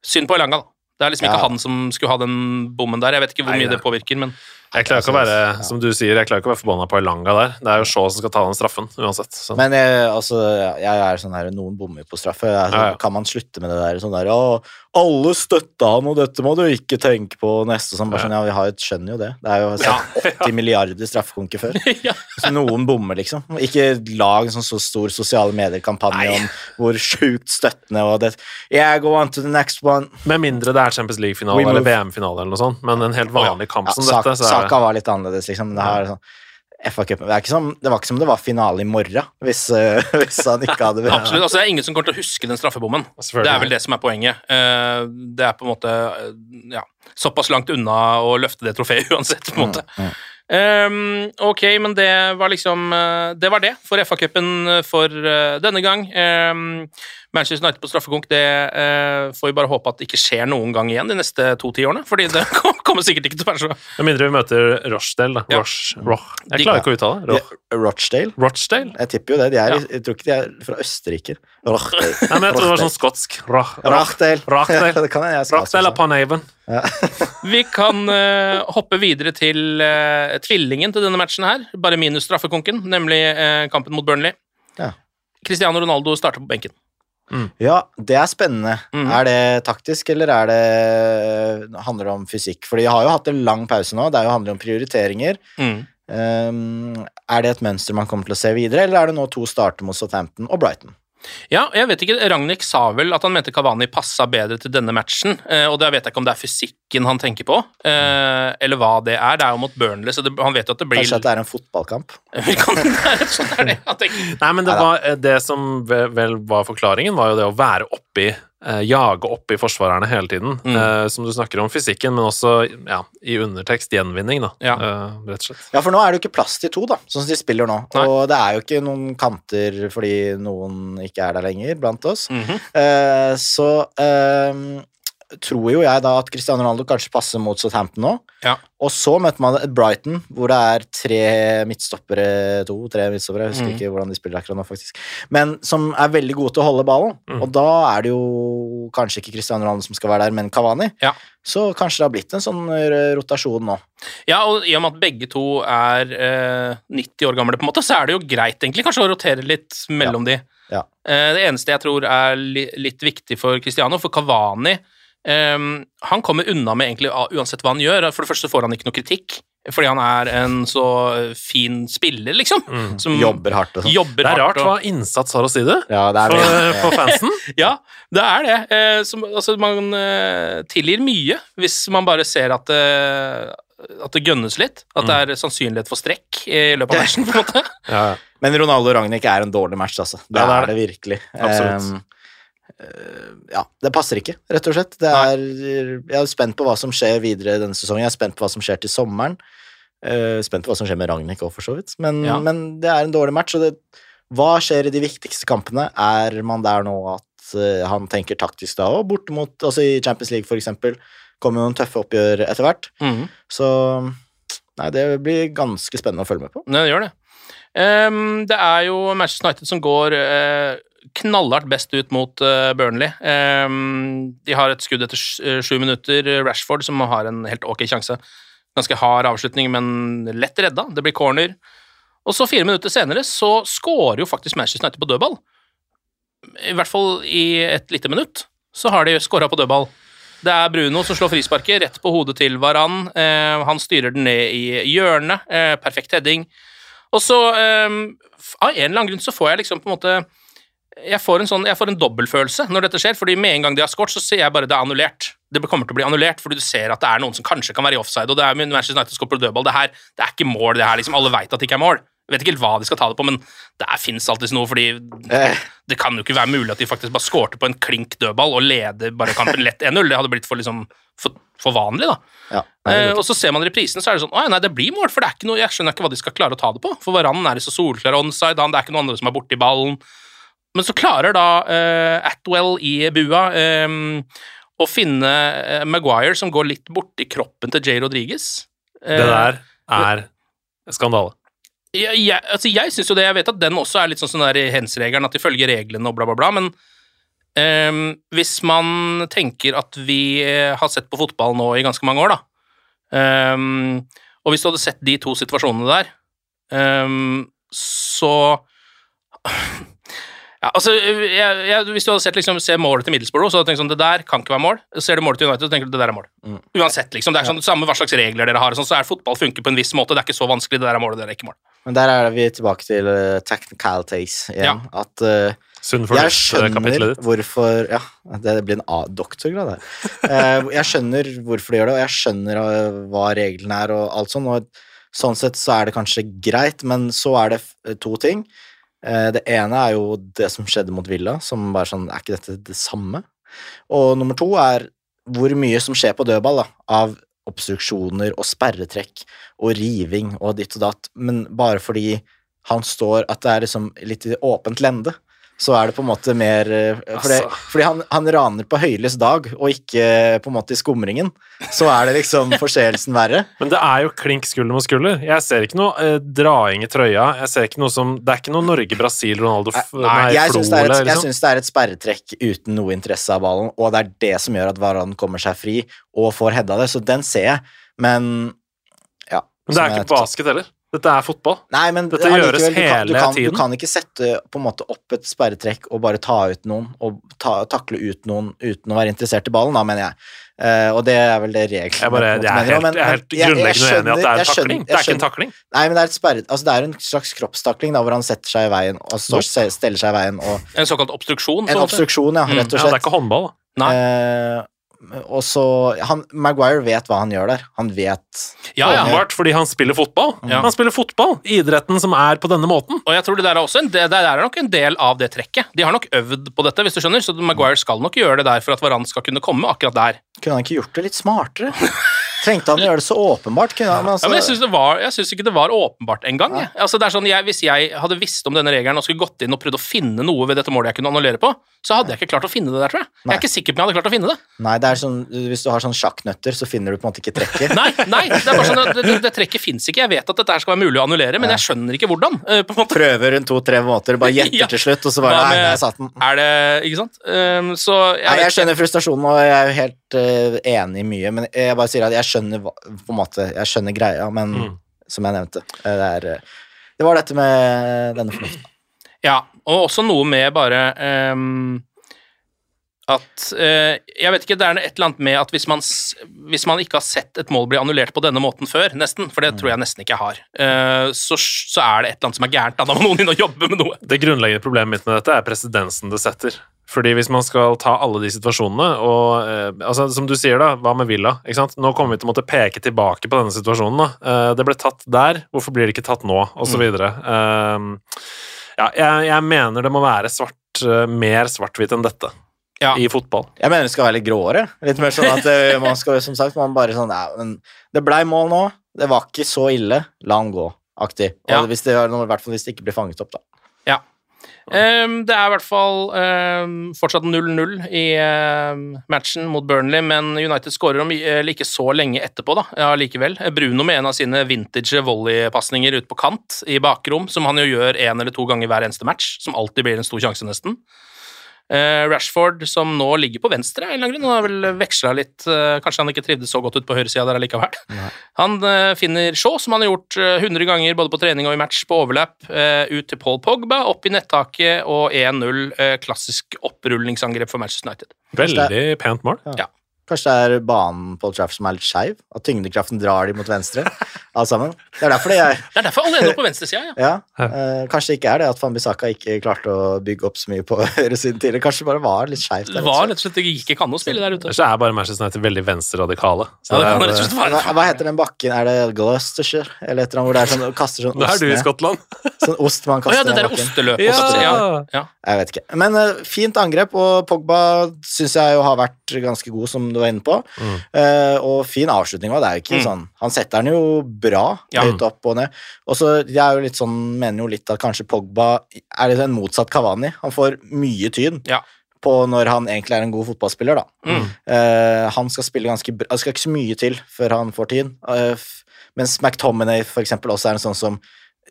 Synd på Elanga, da. Det er liksom ikke Ja. han som skulle ha den bommen der. Jeg vet ikke hvor mye nei. det påvirker, men Jeg klarer ikke å være som du sier, jeg klarer ikke å være forbanna på Elanga der. Det er jo Shaw som skal ta den straffen, uansett. Så. Men jeg, altså, jeg er sånn her Noen bommer på straffe. Altså, Ja, ja. Kan man slutte med det der sånn der Å, alle støtta han, og dette må du ikke tenke på neste sånn, bare sånn, ja, Vi har jo skjønner jo det. Det er jo sett 80 milliarder straffekonker før. Så noen bommer, liksom. Ikke lag en sånn så stor sosiale medier-kampanje om hvor sjukt støttende og det Yeah, go on to the next one. Med mindre det er Champions League-finale eller. VM-finale eller noe sånt, men en helt vanlig kamp som dette, så er saka var litt annerledes, liksom. Det, her, er sånn, Cup, det, er ikke som, det var ikke som det var finale i morgen, hvis, uh, hvis han ikke hadde Absolutt. altså Det er ingen som kommer til å huske den straffebommen. Det er vel det som er poenget. Uh, Det er på en måte uh, ja, såpass langt unna å løfte det trofeet uansett, på en måte. Um, ok, men det var liksom Det var det for FA-cupen for denne gang. Um, Manchester United på straffekonk, det eh, får vi bare håpe at det ikke skjer noen gang igjen de neste to-ti årene. Fordi det kommer sikkert ikke til å være så Med mindre vi møter Rochdale, da. Ja. Roch, Roch. Jeg klarer ikke å uttale det. Roch. Rochdale? Rochdale? Jeg tipper jo det. De er, Ja. Jeg tror ikke de er fra Østerrike. Rochdale. Nei, men jeg tror det var sånn skotsk. Roch. Rochdale. Rochdale. det kan jeg, jeg Rochdale også upon Avon. Vi kan uh, hoppe videre til uh, tvillingen til denne matchen her, bare minus straffekonken, nemlig uh, kampen mot Burnley. Ja. Cristiano Ronaldo starter på benken. Ja, det er spennende. Mm. Er det taktisk, eller er det handler det om fysikk? For de har jo hatt en lang pause nå. Det er jo handler om prioriteringer. Mm. Um, er det et mønster man kommer til å se videre, eller er det nå to starter mot Southampton og Brighton? Ja, jeg vet ikke, Ragnhild sa vel at han mente Kavani passa bedre til denne matchen, eh, og da vet jeg ikke om det er fysikken han tenker på, eh, eller hva det er. Det er jo mot Burnley, så det, han vet jo at det blir Kanskje at det er en fotballkamp? sånn er det. Nei, men det, var, eh, det som vel var forklaringen, var jo det å være oppi eh, Jage i forsvarerne hele tiden. Mm. Uh, som du snakker om fysikken, men også ja, i undertekst gjenvinning, da. Ja. uh, rett og slett. Ja, for nå er det jo ikke plass til to, da, sånn som de spiller nå. Nei. Og det er jo ikke noen kanter fordi noen ikke er der lenger blant oss. Mm -hmm. uh, så tror jo jeg da at Cristiano Ronaldo kanskje passer mot Southampton nå. Ja. Og så møter man Brighton, hvor det er tre midtstoppere, to-tre midtstoppere, jeg husker mm. ikke hvordan de spiller akkurat nå, faktisk, men som er veldig gode til å holde ballen. Mm. Og da er det jo kanskje ikke Cristiano Ronaldo som skal være der, men Cavani. Ja. Så kanskje det har blitt en sånn rotasjon nå. Ja, og i og med at begge to er eh, 90 år gamle, på en måte, så er det jo greit egentlig kanskje å rotere litt mellom de. Ja. Eh, det eneste jeg tror er li litt viktig for Cristiano, for Kavani eh, Han kommer unna med egentlig uansett hva han gjør. For det første får han ikke noe kritikk, fordi han er en så fin spiller, liksom. Som Jobber hardt og sånn. jobber Det er rart og- hva innsats har å si det Ja, det er for, det. for fansen. Ja, det er det. Uh, som, altså, man uh, tilgir mye hvis man bare ser at det, at det gønnes litt. At det er sannsynlighet for strekk i løpet av matchen, på en måte. Ja, ja. Men Ronaldo og Ragnhild er en dårlig match, altså. Det, Ja, det er er det virkelig. Absolutt. Um, eh, ja, det passer ikke, rett og slett. Det er, jeg er spent på hva som skjer videre denne sesongen. Jeg er spent på hva som skjer til sommeren. Uh, spent på hva som skjer med Ragnhild òg, for så vidt. Men, Ja. men det er en dårlig match. Og det, hva skjer i de viktigste kampene? Er man der nå at uh, han tenker taktisk da òg? Borte mot altså i Champions League, for eksempel. Kommer noen tøffe oppgjør etter hvert. Mhm. Så Nei, det blir ganske spennende å følge med på. Det gjør det. Um, det er jo Manchester United som går eh, knallhardt best ut mot eh, Burnley. Ehm, de har et skudd etter eh, sju minutter. Rashford som har en helt ok sjanse. Ganske hard avslutning, men lett redda. Det blir corner. Og så fire minutter senere så scorer jo faktisk Manchester United på dødball. I hvert fall i et lite minutt så har de scora på dødball. Det er Bruno som slår frisparket rett på hodet til Varan. Eh, han styrer den ned i hjørnet. Eh, perfekt heading. Og så, eh, av en eller annen grunn, så får jeg liksom på en måte Jeg får en sånn, jeg får en dobbeltfølelse når dette skjer, fordi med en gang de har scoret, så ser jeg bare det er annullert. Det kommer til å bli annullert, fordi du ser at det er noen som kanskje kan være i offside, og det er Manchester United skår på dødball. Det her, det er ikke mål, det her, liksom. Alle veit at det ikke er mål. Jeg vet ikke helt hva de skal ta det på, men det fins alltids noe, fordi Eh, det kan jo ikke være mulig at de faktisk bare skårte på en klink dødball og leder bare kampen lett 1-0. Det hadde blitt for, liksom, for, for vanlig, da. ja, Eh, og så ser man reprisen, så er det sånn Å ja, nei, det blir mål, for det er ikke noe Jeg skjønner ikke hva de skal klare å ta det på. For Varanen er i så solklar onside, han, det er ikke noen andre som er borti ballen. Men så klarer da uh, Atwell i bua um, å finne uh, Maguire som går litt borti kroppen til Jay Rodriguez. Uh, Det der er skandale. jeg, jeg, altså jeg syns jo det, jeg vet at den også er litt sånn sånn der i hens-regelen, at de følger reglene og bla, bla, bla, men um, hvis man tenker at vi har sett på fotball nå i ganske mange år, da, um, og hvis du hadde sett de to situasjonene der, så ja, altså, jeg, jeg, Hvis du hadde sett liksom, se målet til Middlesbrough, så hadde du tenkt sånn, det der kan ikke være mål. Ser du målet til United, så tenker du det der er mål. Mm. Uansett, liksom. Det er sånn, samme hva slags regler dere har, sånn, så er fotball funker på en viss måte. Det er ikke så vanskelig, det der er målet, det der er ikke mål. Men der er vi tilbake til uh, technicalities igjen. At uh, jeg skjønner hvorfor Ja, det blir en A- doktorgrad her. uh, jeg skjønner hvorfor de gjør det, og jeg skjønner uh, hva reglene er og alt sånn, og sånn sett så er det kanskje greit, men så er det f- to ting. Eh, det ene er jo det som skjedde mot Villa, som bare sånn Er ikke dette det samme? Og nummer to er hvor mye som skjer på dødball, da, av obstruksjoner og sperretrekk og riving og ditt og datt, men bare fordi han står At det er liksom litt i åpent lende. Så er det på en måte mer eh, Fordi, Altså. fordi han, han raner på høylys dag, og ikke eh, på en måte i skumringen. Så er det liksom forseelsen verre. Men det er jo klink skulder mot skulder. Jeg ser ikke noe eh, draing i trøya. Jeg ser ikke noe som Det er ikke noe Norge-Brasil, Ronaldo Nei, Nei, jeg syns det, et- liksom. det er et sperretrekk uten noe interesse av ballen, og det er det som gjør at Varan kommer seg fri og får heada det, så den ser jeg, men ja. Men det er ikke basket heller. Dette er fotball. Nei, men Dette gjøres gjøres du kan, du, hele kan, tiden. du kan ikke sette på en måte opp et sperretrekk og bare ta ut noen, og ta, takle ut noen uten å være interessert i ballen, da, mener jeg. Uh, og det er vel det reglene Jeg, bare, jeg er mener, helt, men- jeg er helt grunnleggende uenig i at det er en takling. Det er ikke en takling. Nei, men det er, et sperre, altså det er en slags kroppstakling da, hvor han setter seg i veien og står, steller seg i veien. Og En såkalt obstruksjon. en en obstruksjon, ja, Mm. rett og Ja, det er ikke håndball. da. Nei. Eh, og så han, Maguire vet hva han gjør der. Han vet Ja, ja. Åpenbart fordi han spiller fotball. Ja. Han spiller fotball. Idretten som er på denne måten. Og jeg tror det der er også en, det, det er nok en del av det trekket. De har nok øvd på dette, hvis du skjønner, så Maguire skal nok gjøre det der for at Varan skal kunne komme akkurat der. Kunne han ikke gjort det litt smartere? Trengte han å gjøre det så åpenbart? Han, altså, Ja, men jeg syns, det var, jeg syns ikke det var åpenbart engang. Ja. Altså, det er sånn, jeg, hvis jeg hadde visst om denne regelen og skulle gått inn og prøvd å finne noe ved dette målet jeg kunne annullere på, så hadde jeg ikke klart å finne det der, tror jeg. Jeg er ikke sikker på om jeg hadde klart å finne det. Nei, det er sånn, hvis du har sånn sjakknøtter, så finner du på en måte ikke trekket. Nei, nei, det er bare sånn det, det, det trekket fins ikke. Jeg vet at dette skal være mulig å annullere, men jeg skjønner ikke hvordan. eh. Prøver en to-tre måter, bare gjetter Ja. til slutt, og så bare Nei, jeg satt den. Er det Ikke sant? Um, så jeg, Nei, jeg skjønner frustrasjonen, og jeg er jo helt uh, enig i mye, men jeg bare sier at jeg skjønner på en måte, jeg skjønner greia, men Mm. som jeg nevnte, eh, det er eh, Det var dette med denne fornuften. Ja, og også noe med bare um, at uh, Jeg vet ikke, det er et eller annet med at hvis man, hvis man ikke har sett et mål bli annullert på denne måten før, nesten, for det tror jeg nesten ikke jeg har, uh, så, så er det et eller annet som er gærent. Da må noen inn og jobbe med noe. Det grunnleggende problemet mitt med dette er presedensen det setter. Fordi hvis man skal ta alle de situasjonene, og eh, altså, som du sier, da, hva med Villa? Ikke sant? Nå kommer vi til å måtte peke tilbake på denne situasjonen. Da. Eh, det ble tatt der, hvorfor blir det ikke tatt nå? Og så videre. Eh, ja, jeg, jeg mener det må være svart, eh, mer svart-hvitt enn dette Ja. i fotball. Jeg mener det skal være litt gråere. Litt mer sånn at eh, man skal, som sagt, man bare sånn ja, men Det blei mål nå, det var ikke så ille, la han gå, aktig. Og Ja. hvis det, er i hvert fall hvis det ikke blir fanget opp, da. Ehm, det er i hvert fall um, fortsatt 0-0 i um, matchen mot Burnley, men United skårer om eller ikke så lenge etterpå, da, ja, likevel. Bruno med en av sine vintage volleypasninger ute på kant i bakrom, som han jo gjør én eller to ganger hver eneste match, som alltid blir en stor sjanse, nesten. Eh, Rashford, som nå ligger på venstre, en eller annen grunn, han har vel veksla litt eh, Kanskje han ikke trivdes så godt ut på høyresida der allikevel. Han eh, finner Shaw, som han har gjort eh, 100 ganger både på trening og i match, på overlap, ut til Paul Pogba, opp i nettaket og 1-0. eh, klassisk opprulningsangrep for Manchester United. Veldig pent mål. Ja. Kanskje det er banen på Traff som er litt skeiv? At tyngdekraften drar de mot venstre, alle sammen? Det er derfor det er Det er derfor alle ender på venstresida, ja. Ja, eh, kanskje det ikke er det at Fambisaka ikke klarte å bygge opp så mye på høyresiden tidligere. Kanskje det bare var litt skeivt. Det der, var altså. rett og slett det gikk ikke an å spille der ute. Det er bare Manchester United veldig venstreradikale. Så Ja, det kan det hva, hva heter den bakken? Er det Gloucestershire? Eller et eller annet hvor det er sånn, kaster sånn Nå er du i? Skottland. Sånn ost man Å kaster ja, det der osteløpet. Ja. Ja. ja. Jeg vet ikke. Men uh, fint angrep, og Pogba syns jeg jo har vært ganske god, som du var inne på. Mm. Uh, og fin avslutning òg. Det er jo ikke Mm. sånn Han setter den jo bra, Ja. høyt opp og ned. Og så jeg er jo litt sånn, mener jo litt at kanskje Pogba er litt en motsatt Kavani. Han får mye tyn. Ja. på når han egentlig er en god fotballspiller, da. Mm. Uh, han skal spille ganske bra Det skal ikke så mye til før han får tid. Uh, mens McTominay for eksempel også er en sånn som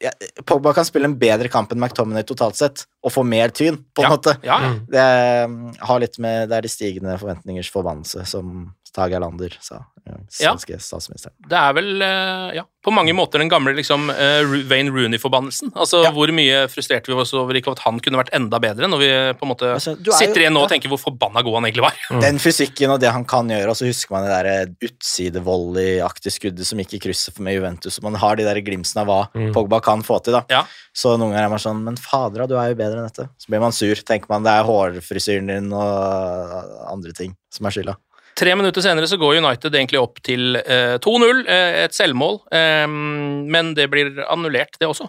ja, Pogba kan spille en bedre kamp enn McTominay totalt sett, og få mer tyn, på en Ja. måte. Ja, ja. Det mm, har litt med Det er de stigende forventningers forbannelse, som Tage Erlander sa. svenske Ja. Statsministeren. Det er vel, eh, ja, på mange måter den gamle liksom, eh, Wayne Rooney-forbannelsen. Altså, Ja. Hvor mye frustrerte vi oss over ikke at han kunne vært enda bedre, når vi på en måte Altså, er sitter igjen nå og tenker hvor forbanna god han egentlig var. Den fysikken og det han kan gjøre, og så husker man det der utsidevolley-aktige skuddet som gikk i krysset med Juventus, og man har de der glimsene av hva Mm. Pogba kan få til, da. Ja. Så noen ganger er man sånn Men fader, du er jo bedre enn dette. Så blir man sur. Tenker man det er hårfrisyren din og andre ting som er skylda. Tre minutter senere så går United egentlig opp til eh, 2-0, eh, et selvmål, eh, men det blir annullert, det også.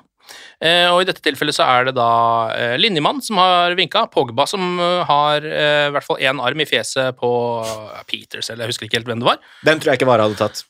Eh, og I dette tilfellet så er det da eh, linjemann som har vinka, Pogba som eh, har eh, i hvert fall én arm i fjeset på eh, Peters, eller jeg husker ikke helt hvem det var. Den tror jeg ikke Vare hadde tatt.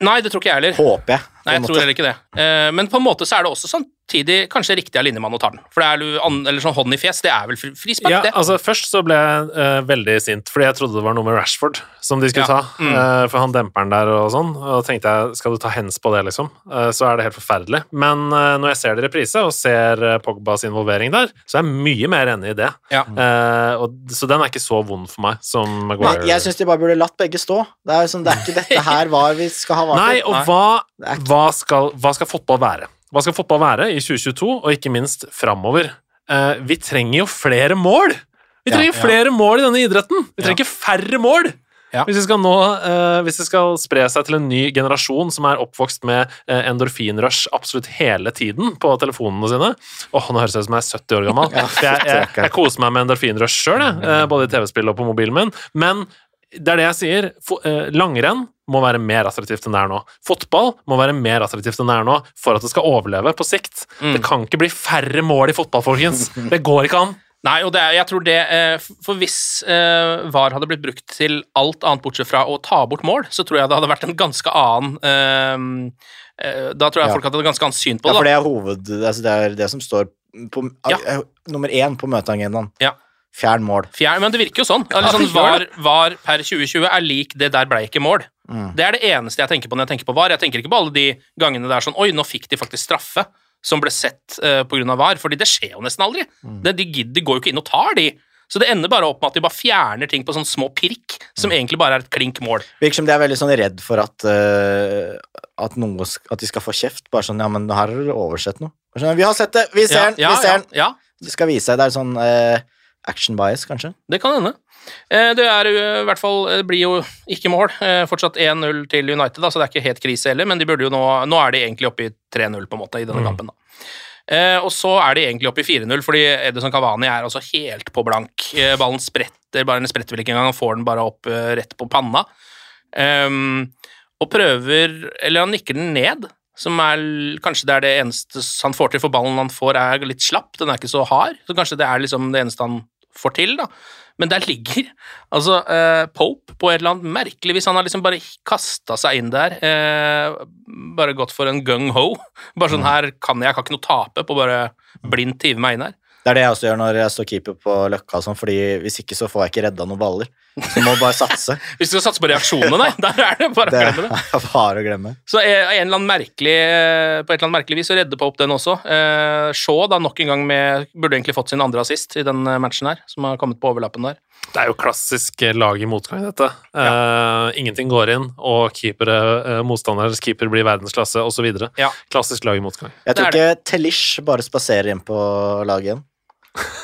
Nei, det tror ikke jeg heller. Håper jeg. Nei, jeg tror heller ikke det. Eh, men på en måte så er det også sånn samtidig kanskje riktig av linjemann å ta den. For det er eller sånn hånd i fjes, det er vel fri- frispark, Ja, det. altså Først så ble jeg uh, veldig sint, fordi jeg trodde det var noe med Rashford som de skulle Ja, ta. mm. Uh, for han demper den der og sånn. Og da tenkte jeg, skal du ta hens på det, liksom? uh, så er det helt forferdelig. Men når jeg ser det i reprise og ser Pogbas involvering der, så er jeg mye mer enig i det. Ja. Eh, og, så den er ikke så vond for meg som Nei, jeg syns de bare burde latt begge stå. Det er, sånn, det er ikke dette her var vi skal ha vart Nei, og Nei. hva, hva, skal, hva skal fotball være? Hva skal fotball være i 2022, og ikke minst framover? Eh, vi trenger jo flere mål! Vi trenger ja. flere mål i denne idretten! Vi trenger ikke færre mål! Ja. Hvis, det skal nå, eh, skal spre seg til en ny generasjon som er oppvokst med eh, endorfinrush absolutt hele tiden på telefonene sine Åh, nå høres det ut som jeg er 70 år gammel. Jeg, jeg, jeg koser meg med endorfinrush sjøl, både i TV-spill og på mobilen min. Men det er det jeg sier. Eh, Langrenn må være mer attraktivt enn det er nå. Fotball må være mer attraktivt enn det er nå for at det skal overleve på sikt. Det kan ikke bli færre mål i fotball, folkens. Det går ikke an. Nei, og det er, jeg tror det eh, For hvis eh, VAR hadde blitt brukt til alt annet bortsett fra å ta bort mål, så tror jeg det hadde vært en ganske annen eh, eh, Da tror jeg Ja. folk hadde et ganske annet syn på det. Ja, for det er hoved... Altså, det er det som står på Ja. nummer én på møteagendaen. Ja. Fjern mål. Fjern, men det virker jo sånn. Sånn var, var per 2020 er lik det der ble ikke mål. Mm. Det er det eneste jeg tenker på når jeg tenker på VAR. Jeg tenker ikke på alle de gangene det er sånn Oi, nå fikk de faktisk straffe som ble sett uh, pga. VAR. Fordi det skjer jo nesten aldri. Mm. Det, de, de går jo ikke inn og tar de. Så det ender bare opp med at de bare fjerner ting på sånne små pirk, Mm. som egentlig bare er et klink mål. Virker som de er veldig sånn redd for at, uh, at, noe, at de skal få kjeft. Bare sånn Ja, men her har dere oversett noe. Sånn, vi har sett det! Vi ser den! ja, vi ser ja, den! ja, Det skal vise seg. Det er sånn eh, action bias, kanskje. det kan hende. Eh, Det er i hvert fall Det blir jo ikke mål. Eh, Fortsatt 1-0 til United, da, så det er ikke helt krise heller, men de burde jo nå Nå er de egentlig oppe i 3-0 på en måte i denne kampen, da. Eh, og så er de egentlig oppe i 4-0, fordi Edison Cavani er altså helt på blank. Eh, ballen spretter, bare den spretter vel ikke engang, han får den bare opp eh, rett på panna. Um, og prøver Eller han nikker den ned, som er kanskje det er det eneste han får til, for ballen han får er litt slapp, den er ikke så hard, så kanskje det er liksom det eneste han får til, da. Men der ligger altså eh, Pope på et eller annet merkelig vis. Han har liksom bare kasta seg inn der. Eh, bare gått for en gung-ho. Bare sånn her kan jeg, jeg kan ikke noe tape på bare blindt hive meg inn her. Det er det jeg også gjør når jeg står keeper på Løkka sånn, fordi hvis ikke så får jeg ikke redda noen baller. Så må bare satse. Hvis du skal satse på reaksjonene, nei, der er det bare å glemme det. bare å glemme. Så eh, en annen merkelig, eh, på et eller annet merkelig vis så redder opp den også. Eh, Shaw da nok en gang med Burde egentlig fått sin andre assist i den eh, matchen her, som har kommet på overlappen der. Det er jo klassisk eh, lag i motgang, dette. Eh, ingenting går inn, og keepere, uh, motstanderens keeper blir verdensklasse, osv. Ja. Klassisk lag i motgang. Jeg tror ikke Telish bare spaserer inn på laget igjen.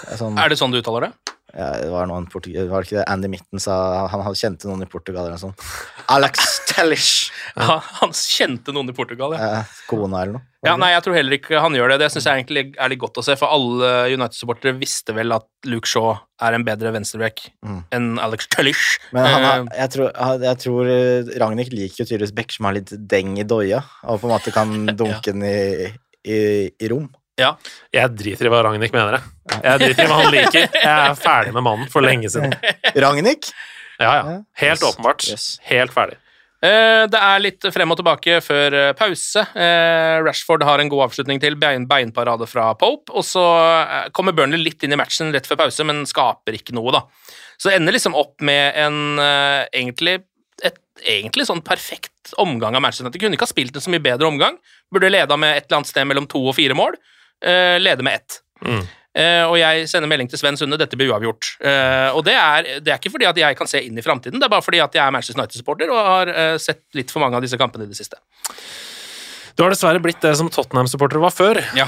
Er Sånn, Er det sånn du uttaler det? Ja, det var noen portug- var det ikke det Andy Mitten sa Han kjente noen i Portugal eller noe sånt. Alex Telish! Ja, han kjente noen i Portugal, ja. Eh, kona eller noe. Ja, nei, jeg tror heller ikke han gjør det. Det syns jeg egentlig er litt godt å se, for alle United-supportere visste vel at Luke Shaw er en bedre venstreback Mm. enn Alex Tullish. Men har- Eh, jeg, tror, jeg tror eh, Ragnhild liker tydeligvis Beck som har litt deng i doia, og på en måte kan dunke den i, i, i rom. Jeg driter i hva Ragnhild mener, jeg. Jeg driter i hva han liker. Jeg er ferdig med mannen for lenge siden. Ragnhild? Ja, ja. Ja. Helt Yes. åpenbart. Yes. Helt ferdig. Eh, Det er litt frem og tilbake før eh, pause. Eh, Rashford har en god avslutning til, bein, beinparade fra Pope, og så kommer Burnley litt inn i matchen rett før pause, men skaper ikke noe, da. Så det ender liksom opp med en egentlig et egentlig sånn perfekt omgang av Manchester United. Kunne ikke ha spilt en så mye bedre omgang. Burde leda med et eller annet sted mellom to og fire mål. Eh, leder med ett. Mm. Uh, og jeg sender melding til Sven Sunde, dette blir uavgjort. Uh, og det er, det er ikke fordi at jeg kan se inn i framtiden, det er bare fordi at jeg er Manchester United-supporter og har uh, sett litt for mange av disse kampene i det siste. Du har dessverre blitt det som Tottenham-supporter var før. Ja.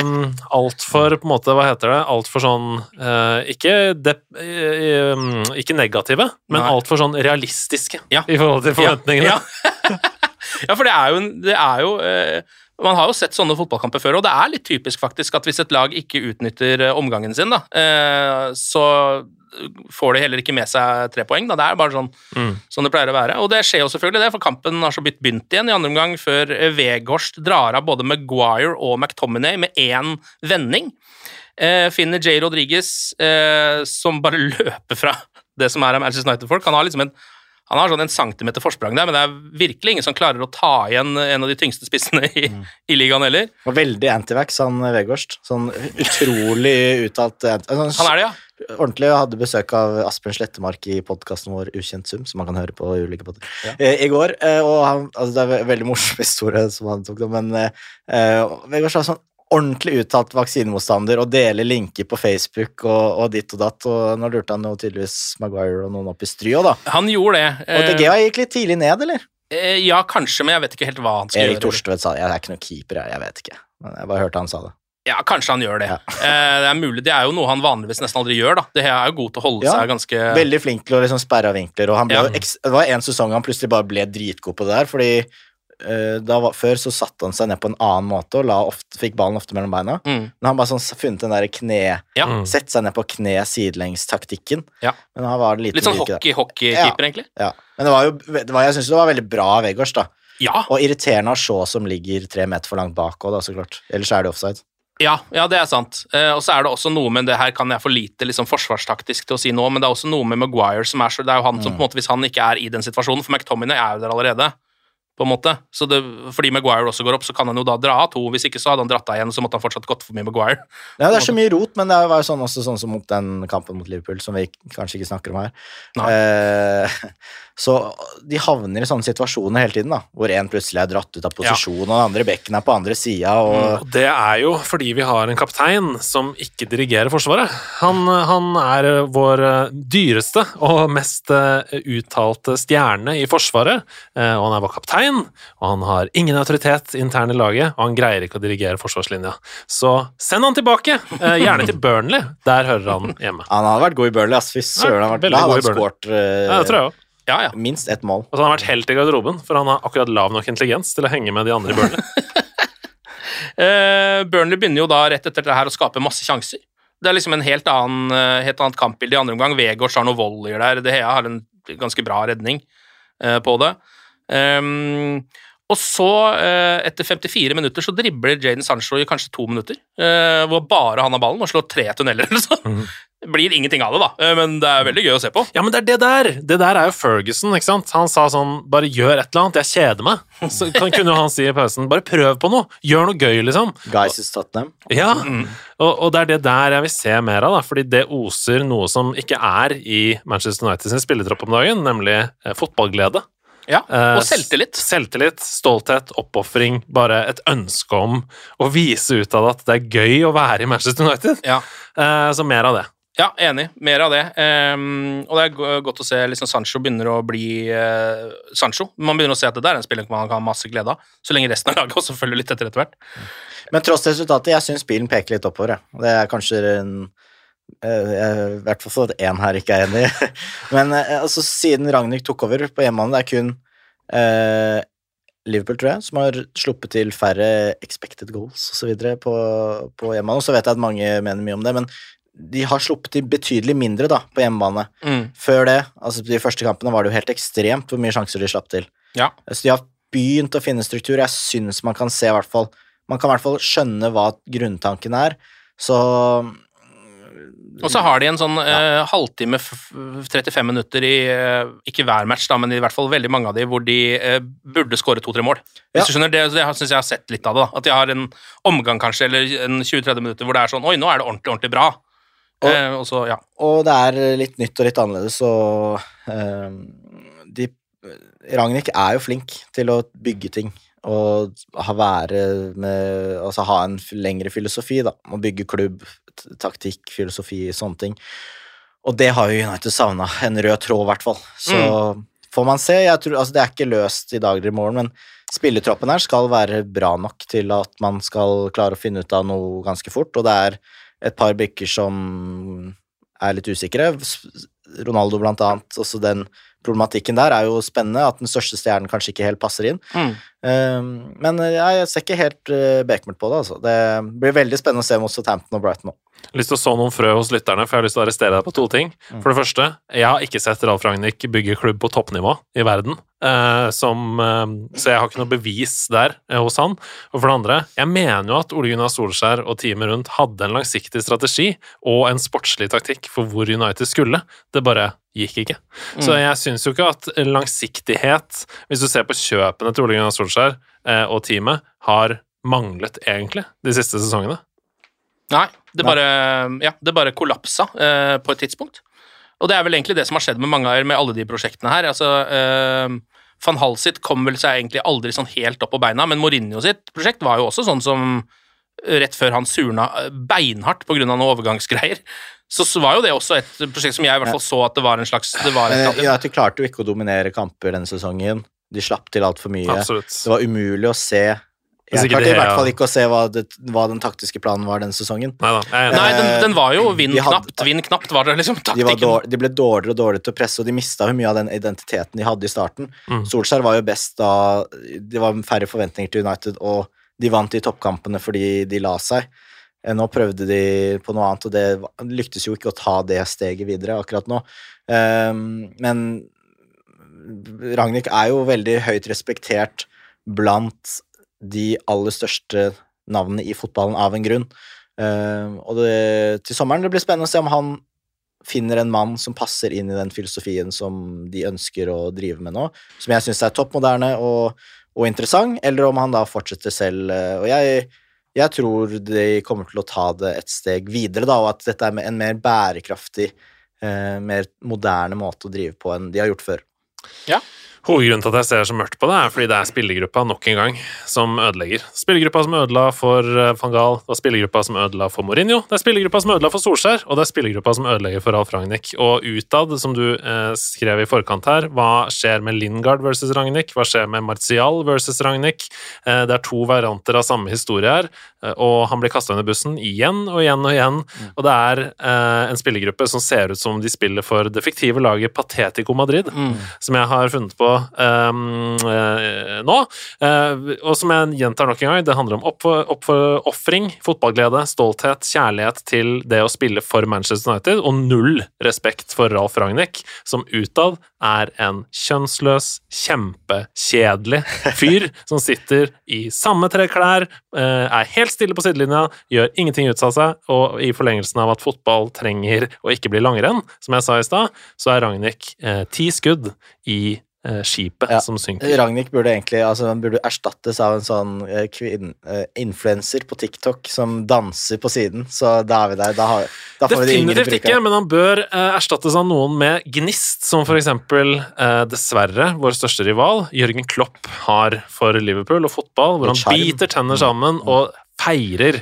um, Altfor på en måte, hva heter det, altfor sånn uh, ikke, de, eh, um, ikke negative, men altfor sånn realistiske Ja. i forhold til forventningene. Ja, ja for det er jo, det er jo eh, Man har jo sett sånne fotballkamper før, og det er litt typisk faktisk at hvis et lag ikke utnytter eh, omgangen sin, da, eh, så får de heller ikke med seg tre poeng. Da. Det er bare sånn, Mm. sånn det pleier å være. Og det skjer jo selvfølgelig det, for kampen har så vidt begynt igjen i andre omgang, før Vegårst drar av både Maguire og McTominay med én vending. Eh, finner J. Rodriguez, eh, som bare løper fra det som er av Manchester United-folk. Han har liksom en Han har sånn en centimeter forsprang der, men det er virkelig ingen som klarer å ta igjen en av de tyngste spissene i, i ligaen heller. Og veldig antivax, han Vegårst. Sånn utrolig uttalt anti- sånn, Han er det, ja. Ordentlig. Jeg hadde besøk av Asbjørn Slettemark i podkasten vår Ukjent sum, som man kan høre på ulike podder, eh, i går. Eh, og han, altså, det er en veldig morsom historie som han tok, men eh, eh, Vegårst har sånn ordentlig uttalt vaksinemotstander og deler linker på Facebook og, og ditt og datt. Og nå lurte han jo tydeligvis Maguire og noen opp i stry òg, da. Han gjorde det. Og De gikk litt tidlig ned, eller? Eh, ja, kanskje, men jeg vet ikke helt hva han skal Erik gjøre. Torstvedt sa jeg er ikke noen keeper, jeg, jeg vet ikke. Men jeg bare hørte han sa det. Ja, kanskje han gjør det. Eh, det er mulig. Det er jo noe han vanligvis nesten aldri gjør, da. Det er jo god til å holde Ja, seg ganske Veldig flink til å liksom sperre av vinkler, og han ble Ja. det var en sesong han plutselig bare ble dritgod på det der, fordi eh, da var, før så satte han seg ned på en annen måte og la ofte, fikk ballen ofte mellom beina. Mm. Men han bare sånn funnet den der kne Ja. Mm. Sette seg ned på kne sidelengs-taktikken. Ja. Men han var Litt sånn hockey-hockeykeeper, egentlig. Ja. Men det var jo det var, Jeg syns det var veldig bra av Vegårs, da. Ja, Og irriterende av Shaw som ligger tre meter for langt bak òg, da, så klart. Ellers er det offside. ja, ja, det er sant. Eh, og så er det også noe med det her kan jeg for lite liksom, forsvarstaktisk til å si nå, men det er også noe med Maguire som er så Det er jo han som Mm. på en måte, hvis han ikke er i den situasjonen, for McTominay er jo der allerede. På en måte. Så det, fordi Maguire også går opp, så kan han jo da dra av to. Hvis ikke så hadde han dratt av igjen, så måtte han fortsatt gått forbi Maguire. Ja, det er så mye rot, men det var jo sånn også sånn som mot den kampen mot Liverpool, som vi kanskje ikke snakker om her. Eh, så de havner i sånne situasjoner hele tiden, da, hvor en plutselig er dratt ut av posisjon, og den andre bekken er på andre sida, og Og det er jo fordi vi har en kaptein som ikke dirigerer Forsvaret. Han, han er vår eh, dyreste og mest eh, uttalte stjerne i Forsvaret. eh, Og han er vår kaptein, og han har ingen autoritet internt i laget, og han greier ikke å dirigere forsvarslinja. Så send han tilbake, gjerne til Burnley. Der hører han hjemme. han hadde vært god i Burnley, ass. Fy søren, han hadde vært- god i Burnley. skåret uh... Ja, det tror jeg også. Ja, ja. minst ett mål. Og så har han vært helt i garderoben, for han har akkurat lav nok intelligens til å henge med de andre i Burnley. Eh, Burnley begynner jo da rett etter det her å skape masse sjanser. Det er liksom en helt, annen, eh, helt annet kampbilde i andre omgang. Vegårs har noen volleyer der. De Hea har en ganske bra redning eh, på det. Um, og så, eh, etter 54 minutter, så dribler Jaden Sancho i kanskje to minutter. eh, hvor bare han har ballen og slår tre tunneler eller sånn. Det blir ingenting av det, da, eh, men det er veldig gøy å se på. Ja, men det er det der! Det der er jo Ferguson, ikke sant? Han sa sånn Bare gjør et eller annet, jeg kjeder meg. Så kan, kunne jo han si i pausen Bare prøv på noe! Gjør noe gøy, liksom. Guys is Tottenham. Ja, og, og det er det der jeg vil se mer av, da, fordi det oser noe som ikke er i Manchester United sin spillertropp om dagen, nemlig eh, fotballglede. Ja, Eh, Og selvtillit. Selvtillit, stolthet, oppofring, bare et ønske om å vise ut av at det er gøy å være i Manchester United. Ja. Eh, så mer av det. Ja, enig. Mer av det. Um, og det er godt å se liksom Sancho begynner å bli uh, Sancho. Man begynner å se at det der er en spiller man kan ha masse glede av. Så lenge resten av laget også følger litt etter etter hvert. Men tross resultatet, jeg syns bilen peker litt oppover. jeg. Det er kanskje en eh, I hvert fall for at én her ikke er enig. Men eh, altså, siden Ragnhild tok over på hjemmebane, det er kun eh, Liverpool, tror jeg, som har sluppet til færre expected goals osv. på, på hjemmebane. Og så vet jeg at mange mener mye om det, men de har sluppet til betydelig mindre da, på hjemmebane. Mm. Før det, altså de første kampene, var det jo helt ekstremt hvor mye sjanser de slapp til. Ja. Så de har begynt å finne struktur. Jeg syns man kan se i hvert fall Man kan i hvert fall skjønne hva grunntanken er. Så Og så har de en sånn eh, halvtime, f- f- 35 minutter i uh, Ikke hver match, da, men i hvert fall veldig mange av de hvor de uh, burde skåre to-tre mål. Hvis Ja. du skjønner, Det, det syns jeg har sett litt av det. da. At de har en omgang kanskje, eller en 20-30 minutter hvor det er sånn Oi, nå er det ordentlig, ordentlig bra. Og- eh, også, ja. Og det er litt nytt og litt annerledes, og eh, de Ragnhild er jo flink til å bygge ting og ha med Altså ha en lengre filosofi, da. Å bygge klubb, taktikk, filosofi, sånne ting. Og det har jo United savna. En rød tråd, i hvert fall. Så får man se. Jeg tror, altså, det er ikke løst i dag eller i morgen, men spillertroppen her skal være bra nok til at man skal klare å finne ut av noe ganske fort, og det er et par bykker som er litt usikre. Ronaldo blant annet, også den problematikken der er jo spennende, at den største stjernen kanskje ikke helt passer inn. Mm. Um, men eh, jeg ser ikke helt uh, bekmørkt på det, altså. Det blir veldig spennende å se mot Southampton og Brighton nå. lyst til å så noen frø hos lytterne, for jeg har lyst til å arrestere deg på to ting. For det første, jeg har ikke sett Ralf Ragnhild bygge klubb på toppnivå i verden, som, eh, så jeg har ikke noe bevis der eh, hos han. Og for det andre, jeg mener jo at Ole Gunnar Solskjær og teamet rundt hadde en langsiktig strategi og en sportslig taktikk for hvor United skulle. Det bare gikk ikke. Så jeg syns jo ikke at langsiktighet, hvis du ser på kjøpene til Ole Gunnar Solskjær eh, og teamet, har manglet egentlig de siste sesongene. Nei, det bare, ja, det bare kollapsa eh, på et tidspunkt. Og det er vel egentlig det som har skjedd med mange med alle de prosjektene her. Altså, eh, Van Hall sitt kom vel seg egentlig aldri sånn helt opp på beina, men Mourinho sitt prosjekt var jo også sånn som rett før han surna eh, beinhardt pga. noen overgangsgreier. Så, så var jo det også et prosjekt som jeg i hvert fall så at det var en slags det var Eh, Ja, de klarte jo ikke å dominere kamper denne sesongen. De slapp til altfor mye. Absolutt. Det var umulig å se Jeg klarte det i hvert er- fall ikke å se hva, det, hva den taktiske planen var denne sesongen. Nei da. jeg enig. Nei, den, den var jo vinn De knapt, vinn knapt var det liksom De, dårlig, de ble dårligere og dårligere til å presse, og de mista mye av den identiteten de hadde i starten. Mm. Solskjær var jo best da Det var færre forventninger til United, og de vant i toppkampene fordi de la seg. Eh, Nå prøvde de på noe annet, og det lyktes jo ikke å ta det steget videre akkurat nå. Ehm, men Ragnhild er jo veldig høyt respektert blant de aller største navnene i fotballen av en grunn. Ehm, og det, til sommeren det blir spennende å se om han finner en mann som passer inn i den filosofien som de ønsker å drive med nå, som jeg syns er topp moderne og, og interessant, eller om han da fortsetter selv. eh, Og jeg, jeg tror de kommer til å ta det et steg videre, da, og at dette er en mer bærekraftig, eh, mer moderne måte å drive på enn de har gjort før. Hovedgrunnen til at jeg ser så mørkt på det, er fordi det er spillergruppa nok en gang som ødelegger. Spillergruppa som ødela for eh, van Gaal, det er spillergruppa som ødela for Mourinho, det er spillergruppa som ødela for Solskjær, og det er spillergruppa som ødelegger for Alf Ragnhild. Og utad, som du eh, skrev i forkant her, hva skjer med Lingard versus Ragnhild? Hva skjer med Martial versus Ragnhild? Eh, det er to varianter av samme historie her, eh, og han blir kasta under bussen igjen og igjen og igjen. Og det er eh, en spillergruppe som ser ut som de spiller for det fiktive laget Patetico Madrid, som jeg har funnet på eh, nå. Eh, og som jeg gjentar nok en gang, det handler om oppofring, opp, fotballglede, stolthet, kjærlighet til det å spille for Manchester United, og null respekt for Ralf Ragnhild, som utad er en kjønnsløs, kjempekjedelig fyr som sitter i samme tre klær, eh, er helt stille på sidelinja, gjør ingenting ut av seg, og i forlengelsen av at fotball trenger å ikke bli langrenn, som jeg sa i stad, så er Ragnhild ti skudd i skipet Ja. som synker. Ragnhild burde egentlig altså, burde erstattes av en sånn eh, kvinn, eh, influenser på TikTok som danser på siden, så da er vi der. Da, har, da får vi yngre Definitivt ikke, men han bør eh, erstattes av noen med gnist, som for eksempel, eh, dessverre, vår største rival, Jørgen Klopp, har for Liverpool og fotball, hvor han biter tenner sammen og feirer.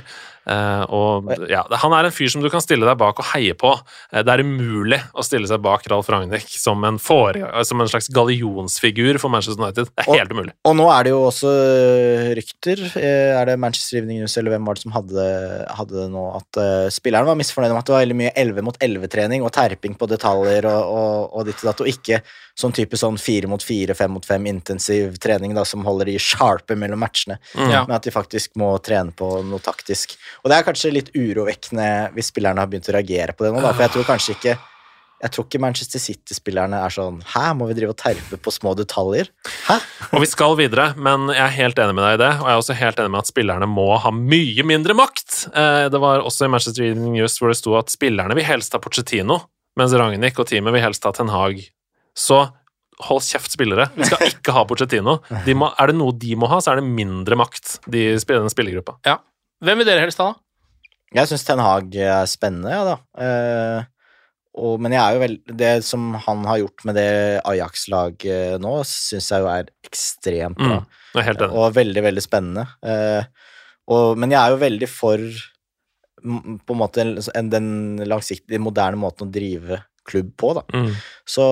Eh, og ja, Han er en fyr som du kan stille deg bak og heie på. Eh, det er umulig å stille seg bak Ralf Ragnhild som, en som en slags gallionsfigur for Manchester United. Det er Og- helt umulig. Og nå er det jo også eh, rykter. eh, Er det Manchester Evening News eller hvem var det som hadde, hadde det nå? At uh, spilleren var misfornøyd med at det var veldig mye 11 mot 11-trening og terping på detaljer og, og, og ditt og datt, og ikke sånn type sånn 4 mot 4, 5 mot 5 intensiv trening da, som holder de sharpe mellom matchene. Ja. Men at de faktisk må trene på noe taktisk. Og det er kanskje litt urovekkende hvis spillerne har begynt å reagere på det nå, da, for jeg tror kanskje ikke jeg tror ikke Manchester City-spillerne er sånn Hæ, må vi drive og terpe på små detaljer? Hæ? Og vi skal videre, men jeg er helt enig med deg i det. Og jeg er også helt enig med at spillerne må ha mye mindre makt. Eh, Det var også i Manchester Evening News hvor det sto at spillerne vil helst ha Pochettino, mens Ragnhild og teamet vil helst ha Ten Hag. Så hold kjeft, spillere. Vi skal ikke ha Pochettino. De må, er det noe de må ha, så er det mindre makt, de, den spillergruppa. Ja. Hvem vil dere helst ha, da? Jeg syns Ten Hag er spennende, ja da. Eh, og, men jeg er jo vel, det som han har gjort med det Ajax-laget nå, syns jeg jo er ekstremt bra. Mm, er. Og veldig, veldig spennende. Eh, og, men jeg er jo veldig for på en måte en, den langsiktige, moderne måten å drive klubb på, da. Mm. Så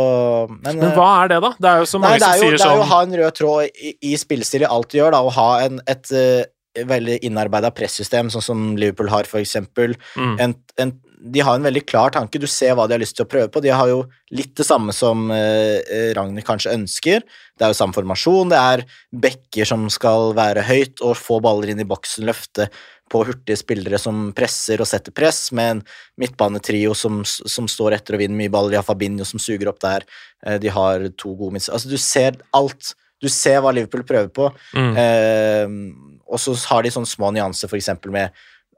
Men, Men hva er det, da? Det er jo så mange er, som jo, sier det er jo å sånn ha en rød tråd i, i spillestil i alt du gjør, da, og ha en, et eh, veldig innarbeida pressystem, sånn som Liverpool har, eksempel. mm, En, en, de har en veldig klar tanke, du ser hva de har lyst til å prøve på. De har jo litt det samme som eh, Ragnhild kanskje ønsker. Det er jo samme formasjon, det er bekker som skal være høyt og få baller inn i boksen, løfte på hurtige spillere som presser og setter press, med en midtbanetrio som, som står etter og vinner mye baller. De har Fabinho som suger opp der, eh, de har to gode midtstoppere Altså, du ser alt. Du ser hva Liverpool prøver på, mm. eh, og så har de sånne små nyanser, eksempel med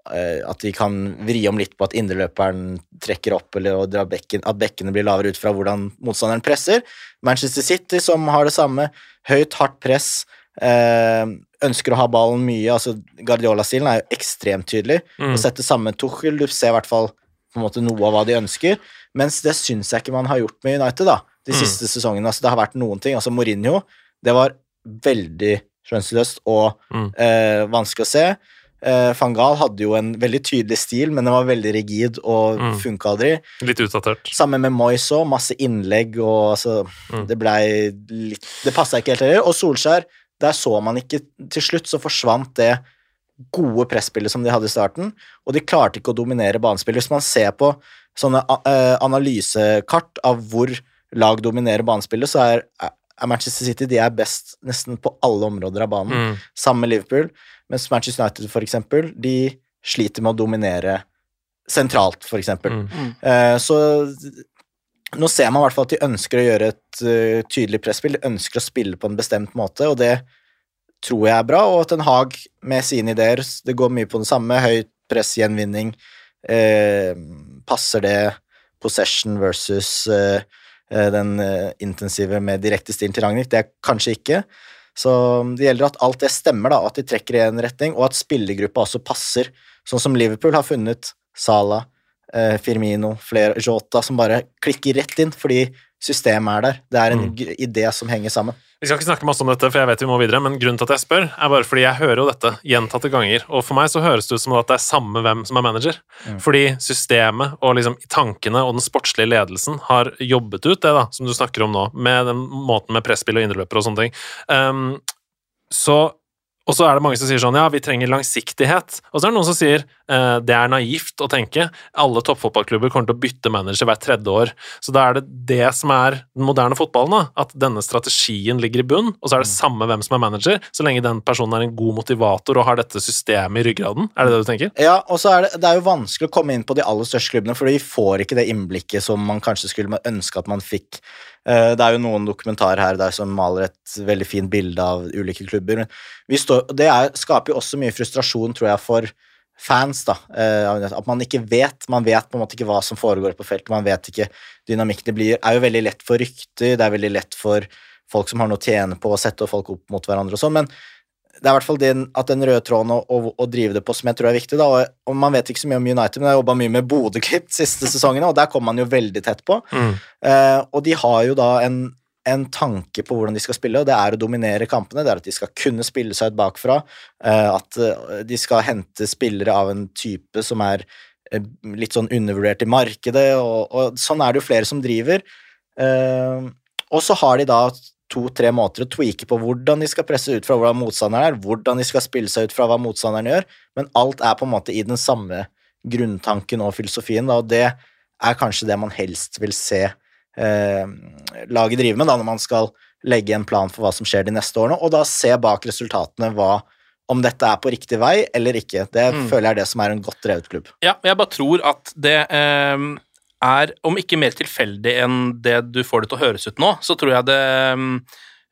uh, at de kan vri om litt på at indreløperen trekker opp, eller bekken, at bekkene blir lavere ut fra hvordan motstanderen presser. Manchester City, som har det samme, høyt, hardt press, Uh, ønsker å ha ballen mye. altså Guardiola-stilen er jo ekstremt tydelig. Mm. Å sette sammen Tuchel, du ser i hvert fall på en måte noe av hva de ønsker, mens det syns jeg ikke man har gjort med United da, de Mm. siste sesongene. altså Det har vært noen ting. altså Mourinho, det var veldig skjønnsløst og Mm. eh, vanskelig å se. Eh, Van Gaal hadde jo en veldig tydelig stil, men den var veldig rigid og Mm. funka aldri. Litt utdatert. Sammen med Moyes òg, masse innlegg og altså Mm. Det blei litt Det passa ikke helt heller. Og Solskjær, der så man ikke Til slutt så forsvant det gode presspillet som de hadde i starten, og de klarte ikke å dominere banespillet. Hvis man ser på sånne eh, analysekart av hvor lag dominerer banespillet, så er Manchester City de er best nesten på alle områder av banen Mm. sammen med Liverpool, mens Manchester United for eksempel, de sliter med å dominere sentralt, for eksempel. Mm. Uh, så nå ser man i hvert fall at de ønsker å gjøre et uh, tydelig presspill, de ønsker å spille på en bestemt måte, og det tror jeg er bra, og at Ten Hag med sine ideer, det går mye på det samme, høyt press, gjenvinning, Uh, passer det possession versus eh, eh, den eh, intensive med direkte stil til Ragnhild, det er kanskje ikke. Så det gjelder at alt det stemmer, da, at de trekker i en retning, og at spillergruppa også passer. Sånn som Liverpool har funnet Salah, eh, Firmino, flere, Jota, som bare klikker rett inn fordi systemet er der. Det er en Mm. idé som henger sammen. Vi skal ikke snakke masse om dette, for jeg vet vi må videre, men grunnen til at jeg spør, er bare fordi jeg hører jo dette gjentatte ganger, og for meg så høres det ut som at det er samme hvem som er manager. Fordi systemet og liksom tankene og den sportslige ledelsen har jobbet ut det da, som du snakker om nå, med den måten med presspill og indreløpere og sånne ting. Um, så og så er det mange som sier sånn ja, vi trenger langsiktighet. Og så er det noen som sier eh, det er naivt å tenke. Alle toppfotballklubber kommer til å bytte manager hvert tredje år. Så da er det det som er den moderne fotballen, da. At denne strategien ligger i bunn, og så er det samme hvem som er manager, så lenge den personen er en god motivator og har dette systemet i ryggraden. Er det det du tenker? Ja, og så er det, det er jo vanskelig å komme inn på de aller største klubbene, for de får ikke det innblikket som man kanskje skulle ønske at man fikk. Eh, Det er jo noen dokumentarer her der som maler et veldig fint bilde av ulike klubber. står, det er, skaper jo også mye frustrasjon, tror jeg, for fans. da, eh, At man ikke vet. Man vet på en måte ikke hva som foregår på feltet. Man vet ikke dynamikken. Det blir, er jo veldig lett for rykter, det er veldig lett for folk som har noe å tjene på å sette folk opp mot hverandre og sånn, men det er i hvert fall den, at den røde tråden å, drive det på som jeg tror er viktig. da, og, og Man vet ikke så mye om United, men jeg har jobba mye med Bodø-Glimt siste sesongene, og der kom man jo veldig tett på. Mm. Eh, og de har jo da en, en tanke på hvordan de skal spille, og det er å dominere kampene. Det er at de skal kunne spille seg ut bakfra, eh, at eh, de skal hente spillere av en type som er eh, litt sånn undervurdert i markedet, og, og sånn er det jo flere som driver. Eh, og så har de da to-tre måter å tweake på hvordan de skal presse ut fra hvordan motstanderen er, hvordan de skal spille seg ut fra hva motstanderen gjør, men alt er på en måte i den samme grunntanken og filosofien, da, og det er kanskje det man helst vil se eh, laget drive med da, når man skal legge en plan for hva som skjer de neste årene, og da se bak resultatene hva om dette er på riktig vei eller ikke. Det Mm. føler jeg er det som er en godt drevet klubb. Ja, jeg bare tror at det ehm, er, om ikke mer tilfeldig enn det du får det til å høres ut nå, så tror jeg det ehm,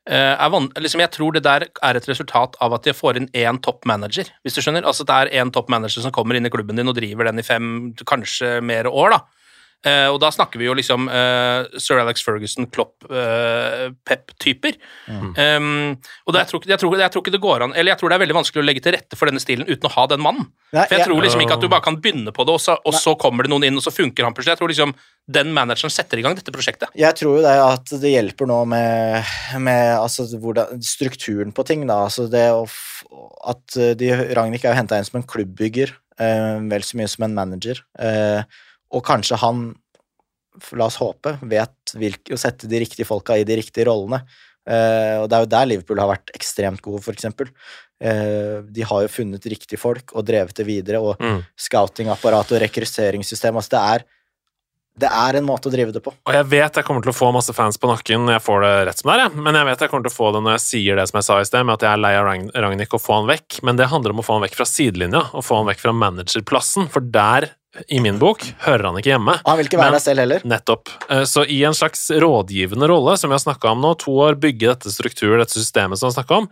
eh, er liksom Jeg tror det der er et resultat av at de får inn én topp manager, hvis du skjønner. Altså det er én topp manager som kommer inn i klubben din og driver den i fem, kanskje mer år, da. Eh, og da snakker vi jo liksom eh, Sir Alex Ferguson, Klopp, eh, Pep-typer. Um, og det, jeg, tror, jeg, tror, jeg tror ikke det går an Eller jeg tror det er veldig vanskelig å legge til rette for denne stilen uten å ha den mannen. Nei, For jeg jeg- tror liksom ikke at du bare kan begynne på det, og så, og så kommer det noen inn, og så funker han plutselig. Jeg tror liksom den manageren setter i gang dette prosjektet. Jeg tror jo det at det hjelper nå med, med altså, hvordan, strukturen på ting. Da. Altså det å f at eh, de, Ragnhild er jo henta inn som en klubbbygger, eh, vel så mye som en manager. Eh, og kanskje han, la oss håpe, vet hvilke, å sette de riktige folka i de riktige rollene. Uh, og det er jo der Liverpool har vært ekstremt gode, for eksempel. Eh, de har jo funnet riktige folk og drevet det videre, og Mm. scoutingapparat og rekrutteringssystem. Altså det er, det er en måte å drive det på. Og jeg vet jeg kommer til å få masse fans på nakken når jeg får det rett som det er, men jeg vet jeg kommer til å få det når jeg sier det som jeg sa i sted, med at jeg er lei av Ragn- Ragnhild og få han vekk. Men det handler om å få han vekk fra sidelinja, og få han vekk fra managerplassen, for der, i min bok, hører han ikke hjemme. Han vil ikke være Men- deg selv heller. Nettopp. Eh, Så i en slags rådgivende rolle, som vi har snakka om nå, to år, bygge dette strukturen, dette systemet som vi har snakka om,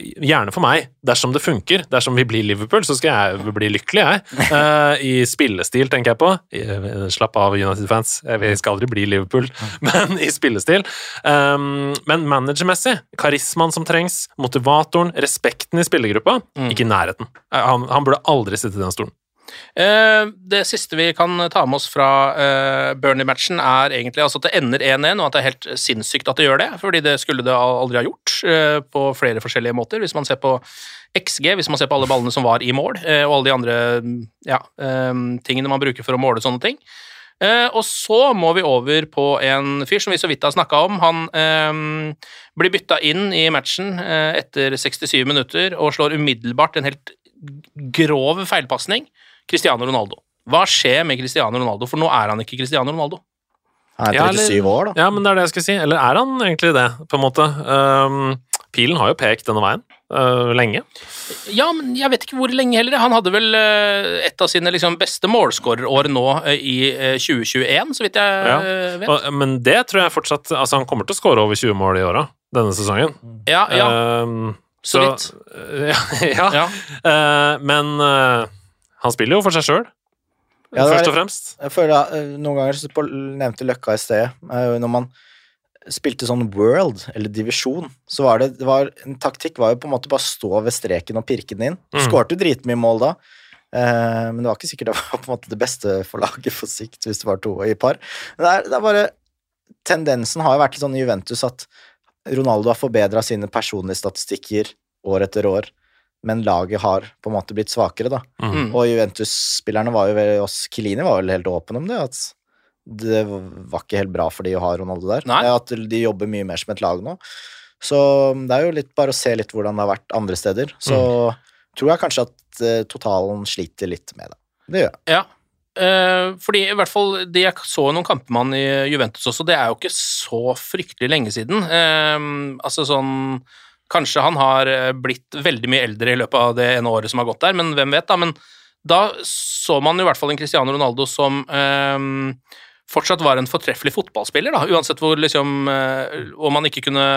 Gjerne for meg, dersom det funker. Dersom vi blir Liverpool, så skal jeg bli lykkelig, jeg. Eh, I spillestil, tenker jeg på. I- Slapp av, United-fans. Eh, Vi skal aldri bli Liverpool, men i spillestil. Um, men managermessig, karismaen som trengs, motivatoren, respekten i spillergruppa, ikke i nærheten. Eh, Han, han burde aldri sitte i den stolen. Eh, det siste vi kan ta med oss fra eh, Burnley-matchen, er egentlig altså at det ender 1-1, og at det er helt sinnssykt at det gjør det, fordi det skulle det aldri ha gjort eh, på flere forskjellige måter. Hvis man ser på XG, hvis man ser på alle ballene som var i mål, og alle de andre ja, tingene man bruker for å måle sånne ting. Og så må vi over på en fyr som vi så vidt har snakka om. Han eh, blir bytta inn i matchen etter 67 minutter og slår umiddelbart en helt grov feilpasning. Cristiano Ronaldo. Hva skjer med Cristiano Ronaldo? For nå er han ikke Cristiano Ronaldo. Han er Ja, 37 eller- år, da. Ja, men det er det jeg skal si. Eller er han egentlig det, på en måte? Um, pilen har jo pekt denne veien uh, lenge. Ja, men jeg vet ikke hvor lenge heller. Han hadde vel uh, et av sine liksom, beste målskårerår nå uh, i eh, 2021, så vidt jeg Ja. vet. Og, men det tror jeg fortsatt Altså, han kommer til å skåre over 20 mål i åra denne sesongen. Ja, ja. Um, Så vidt. ja, ja. ja. Uh, men uh, han spiller jo for seg sjøl, Ja, først og fremst. Jeg føler eh, Noen ganger så på, nevnte Løkka i sted eh, Når man spilte sånn world, eller divisjon, så var det, det var, En taktikk var jo på en måte bare stå ved streken og pirke den inn. Du Mm. skårte jo dritmye mål da, eh, men det var ikke sikkert det var på en måte det beste for laget for sikt hvis det var to i par. Men det er, det er bare Tendensen har jo vært litt sånn i Juventus at Ronaldo har forbedra sine personlige statistikker år etter år, men laget har på en måte blitt svakere, da. Mm. Og Juventus-spillerne var jo vel oss Kilini var vel helt åpen om det, at det var ikke helt bra for de å ha Ronaldo der. Nei. At de jobber mye mer som et lag nå. Så det er jo litt bare å se litt hvordan det har vært andre steder. Så tror jeg kanskje at uh, totalen sliter litt med det. Det gjør jeg. Ja. Uh, fordi i hvert fall de Jeg så noen kamper med han i Juventus også, det er jo ikke så fryktelig lenge siden. Uh, altså sånn Kanskje han har eh, blitt veldig mye eldre i løpet av det ene året som har gått der, men hvem vet, da. Men da så man i hvert fall en Cristiano Ronaldo som eh, fortsatt var en fortreffelig fotballspiller, da, uansett hvor liksom eh, Om han ikke kunne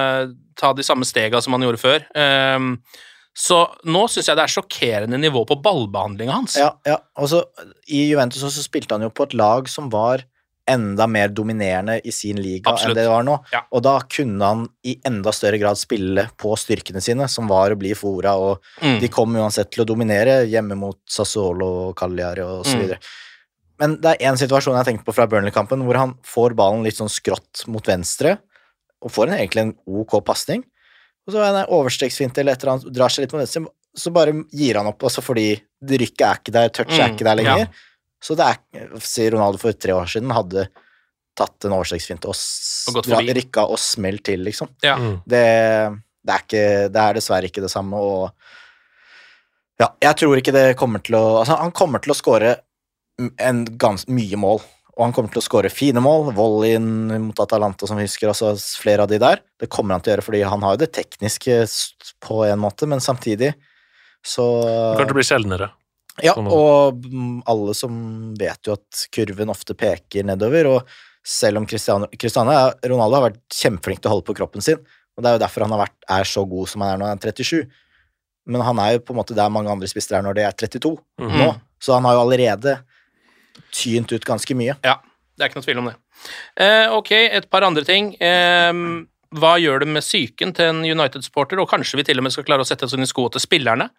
ta de samme stega som han gjorde før. Eh, så nå syns jeg det er sjokkerende nivå på ballbehandlinga hans. Ja, ja. Og I Juventus også spilte han jo på et lag som var enda mer dominerende i sin liga Absolutt. enn det det var nå. Ja. Og da kunne han i enda større grad spille på styrkene sine, som var å bli fora, og Mm. de kom uansett til å dominere hjemme mot Sassuolo og Cagliari og så Mm. Men det er én situasjon jeg har tenkt på fra Burnley-kampen, hvor han får ballen litt sånn skrått mot venstre, og får en, egentlig en ok pasning. Og så er det en overstreksfinte eller et eller annet, drar seg litt mot venstre, så bare gir han opp, altså fordi rykket er ikke der, touchet er Mm, ikke der lenger. ja. Så det er, sier Ronaldo for tre år siden, hadde tatt en overstreksfinte og, Og rykka og smelt til, liksom. Ja. Mm. Det, det, er ikke, det er dessverre ikke det samme, og ja, jeg tror ikke det kommer til å Altså, han kommer til å skåre en gans, mye mål, og han kommer til å skåre fine mål. Volleyen mot Atalanta, som vi husker, altså flere av de der. Det kommer han til å gjøre, fordi han har jo det tekniske på en måte, men samtidig så Det kommer til å bli sjeldnere. Ja, Sånn. og mm, alle som vet jo at kurven ofte peker nedover, og selv om Cristiano, Cristiano Ronaldo har vært kjempeflink til å holde på kroppen sin, og det er jo derfor han har vært, er så god som han er når han er 37, men han er jo på en måte der mange andre spisser er når de er 32 Mhm. nå, så han har jo allerede tynt ut ganske mye. Ja, det er ikke noe tvil om det. Eh, ok, et par andre ting. Eh, hva gjør det med psyken til en United-supporter, og kanskje vi til og med skal klare å sette oss inn i skoene til spillerne,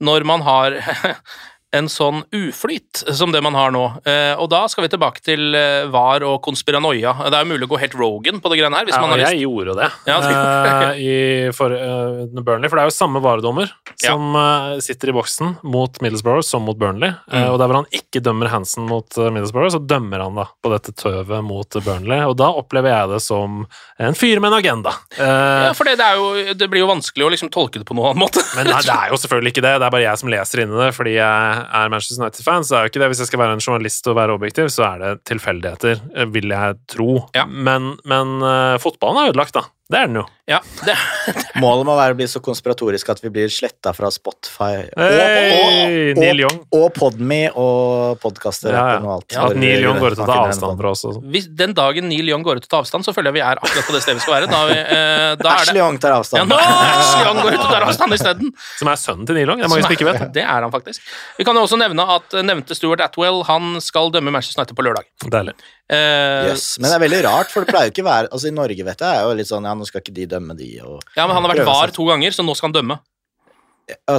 når man har en sånn uflyt som det man har nå. Eh, og da skal vi tilbake til eh, VAR og konspiranoia. Det er jo mulig å gå helt Rogan på det greiene her, hvis Ja, man har lyst. jeg gjorde det Ja, eh, i for, uh, Burnley, for det er jo samme varedommer Ja. som eh, sitter i boksen mot Middlesbrough som mot Burnley. Mm. Uh, og der hvor han ikke dømmer Hansen mot Middlesbrough, så dømmer han da på dette tøvet mot Burnley, og da opplever jeg det som en fyr med en agenda. Eh, Ja, for det, det, er jo, det blir jo vanskelig å liksom tolke det på noen annen måte. Men nei, det er jo selvfølgelig ikke det. Det er bare jeg som leser inn i det, fordi jeg er Manchester United-fan. Så er jo ikke det. Hvis jeg skal være en journalist og være objektiv, så er det tilfeldigheter, eh, vil jeg tro. Ja. Men, men eh, fotballen er ødelagt, da. Det er den jo. Ja, det, Målet må være å bli så konspiratorisk at vi blir sletta fra Spotify Hey, og, og, og, og Podme og podkaster Ja, ja. ja. At Neil Young går ut og tar avstand fra oss. sånn. hvis den dagen Neil Young går ut og tar avstand, så føler jeg vi er akkurat på det stedet vi skal være. Da, vi, eh, da er Ashley Young tar ja, avstand. nå, Ashley Young går ut og tar avstand isteden. Som er sønnen til Neil Young. Det er mange som ikke vet. Det er han faktisk. Vi kan jo også nevne at eh, nevnte Stuart Atwell han skal dømme Manchester United på lørdag. Deilig. Eh, Yes. Men det er veldig rart, for det pleier jo ikke å være Altså I Norge vet jeg er jo litt sånn Ja, nå skal ikke de dømme de, og, Ja, men Han har vært var seg. to ganger, så nå skal han dømme.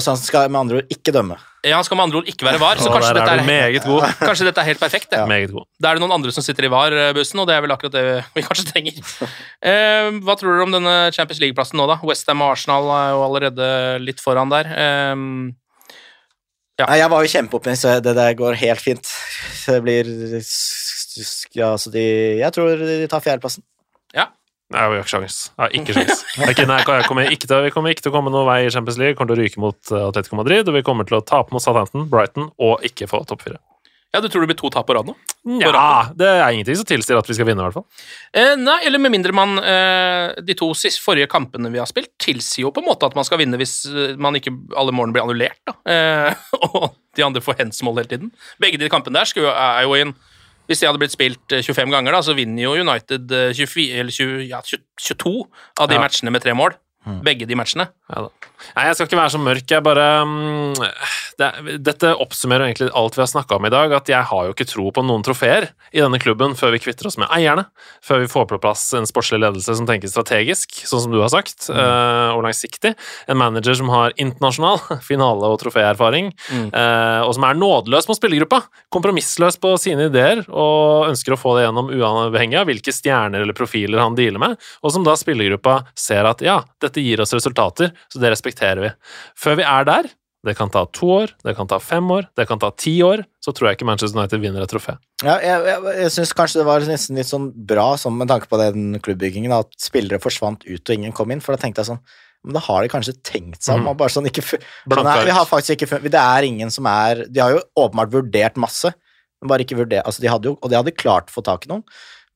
så han skal med andre ord ikke dømme. Ja, Han skal med andre ord ikke være var, så kanskje dette, er er, kanskje dette er helt perfekt. Det. Ja. Da er det noen andre som sitter i var-bussen, og det er vel akkurat det vi kanskje trenger. Eh, hva tror dere om denne Champions League-plassen nå, da? Westham og Arsenal er jo allerede litt foran der. Eh, Ja. Nei, jeg var jo kjempeoptimist, så det der går helt fint. Det blir Ja, så de Jeg tror de tar fjerdeplassen. Nei, vi har ikke sjans. Jeg har ikke sjans. Ikke- nei, kommer ikke til, vi kommer ikke til å komme noen vei i Champions League. Vi kommer til å ryke mot eh, Atletico Madrid, og vi kommer til å tape mot Southampton, Brighton og ikke få topp fire. ja, du tror det blir to tap på rad nå? Ja, det er ingenting som tilsier at vi skal vinne, i hvert fall. Eh, nei, eller med mindre man eh, De to siste, forrige kampene vi har spilt, tilsier jo på en måte at man skal vinne hvis eh, man ikke alle målene blir annullert, da. Eh, og de andre får hensmål hele tiden. Begge de kampene der skulle, jo- er jo i en Hvis de hadde blitt spilt eh, 25 ganger, da, så vinner jo United eh, 24, eller 20, ja, 22 av de Ja. matchene med tre mål. Begge de matchene. Ja, da. Nei, jeg skal ikke være så mørk. Jeg bare mm, det, Dette oppsummerer egentlig alt vi har snakka om i dag. At jeg har jo ikke tro på noen trofeer i denne klubben før vi kvitter oss med eierne. Før vi får på plass en sportslig ledelse som tenker strategisk, sånn som du har sagt, eh, og langsiktig. En manager som har internasjonal finale- og troféerfaring, eh, og som er nådeløs mot spillergruppa. Kompromissløs på sine ideer, og ønsker å få det gjennom uavhengig av hvilke stjerner eller profiler han dealer med, og som da spillergruppa ser at ja, dette gir oss resultater, så det respekterer vi. Før vi er der, det kan ta to år, det kan ta fem år, det kan ta ti år, så tror jeg ikke Manchester United vinner et trofé. Ja, jeg jeg, jeg syns kanskje det var nesten litt sånn bra sånn med tanke på den klubbbyggingen, at spillere forsvant ut og ingen kom inn, for da tenkte jeg sånn men da har de kanskje tenkt seg om. Mm. bare sånn, ikke, sånn, nei, vi har faktisk ikke funnet, Det er ingen som er De har jo åpenbart vurdert masse, men bare ikke vurdert altså de hadde jo, Og de hadde klart å få tak i noen,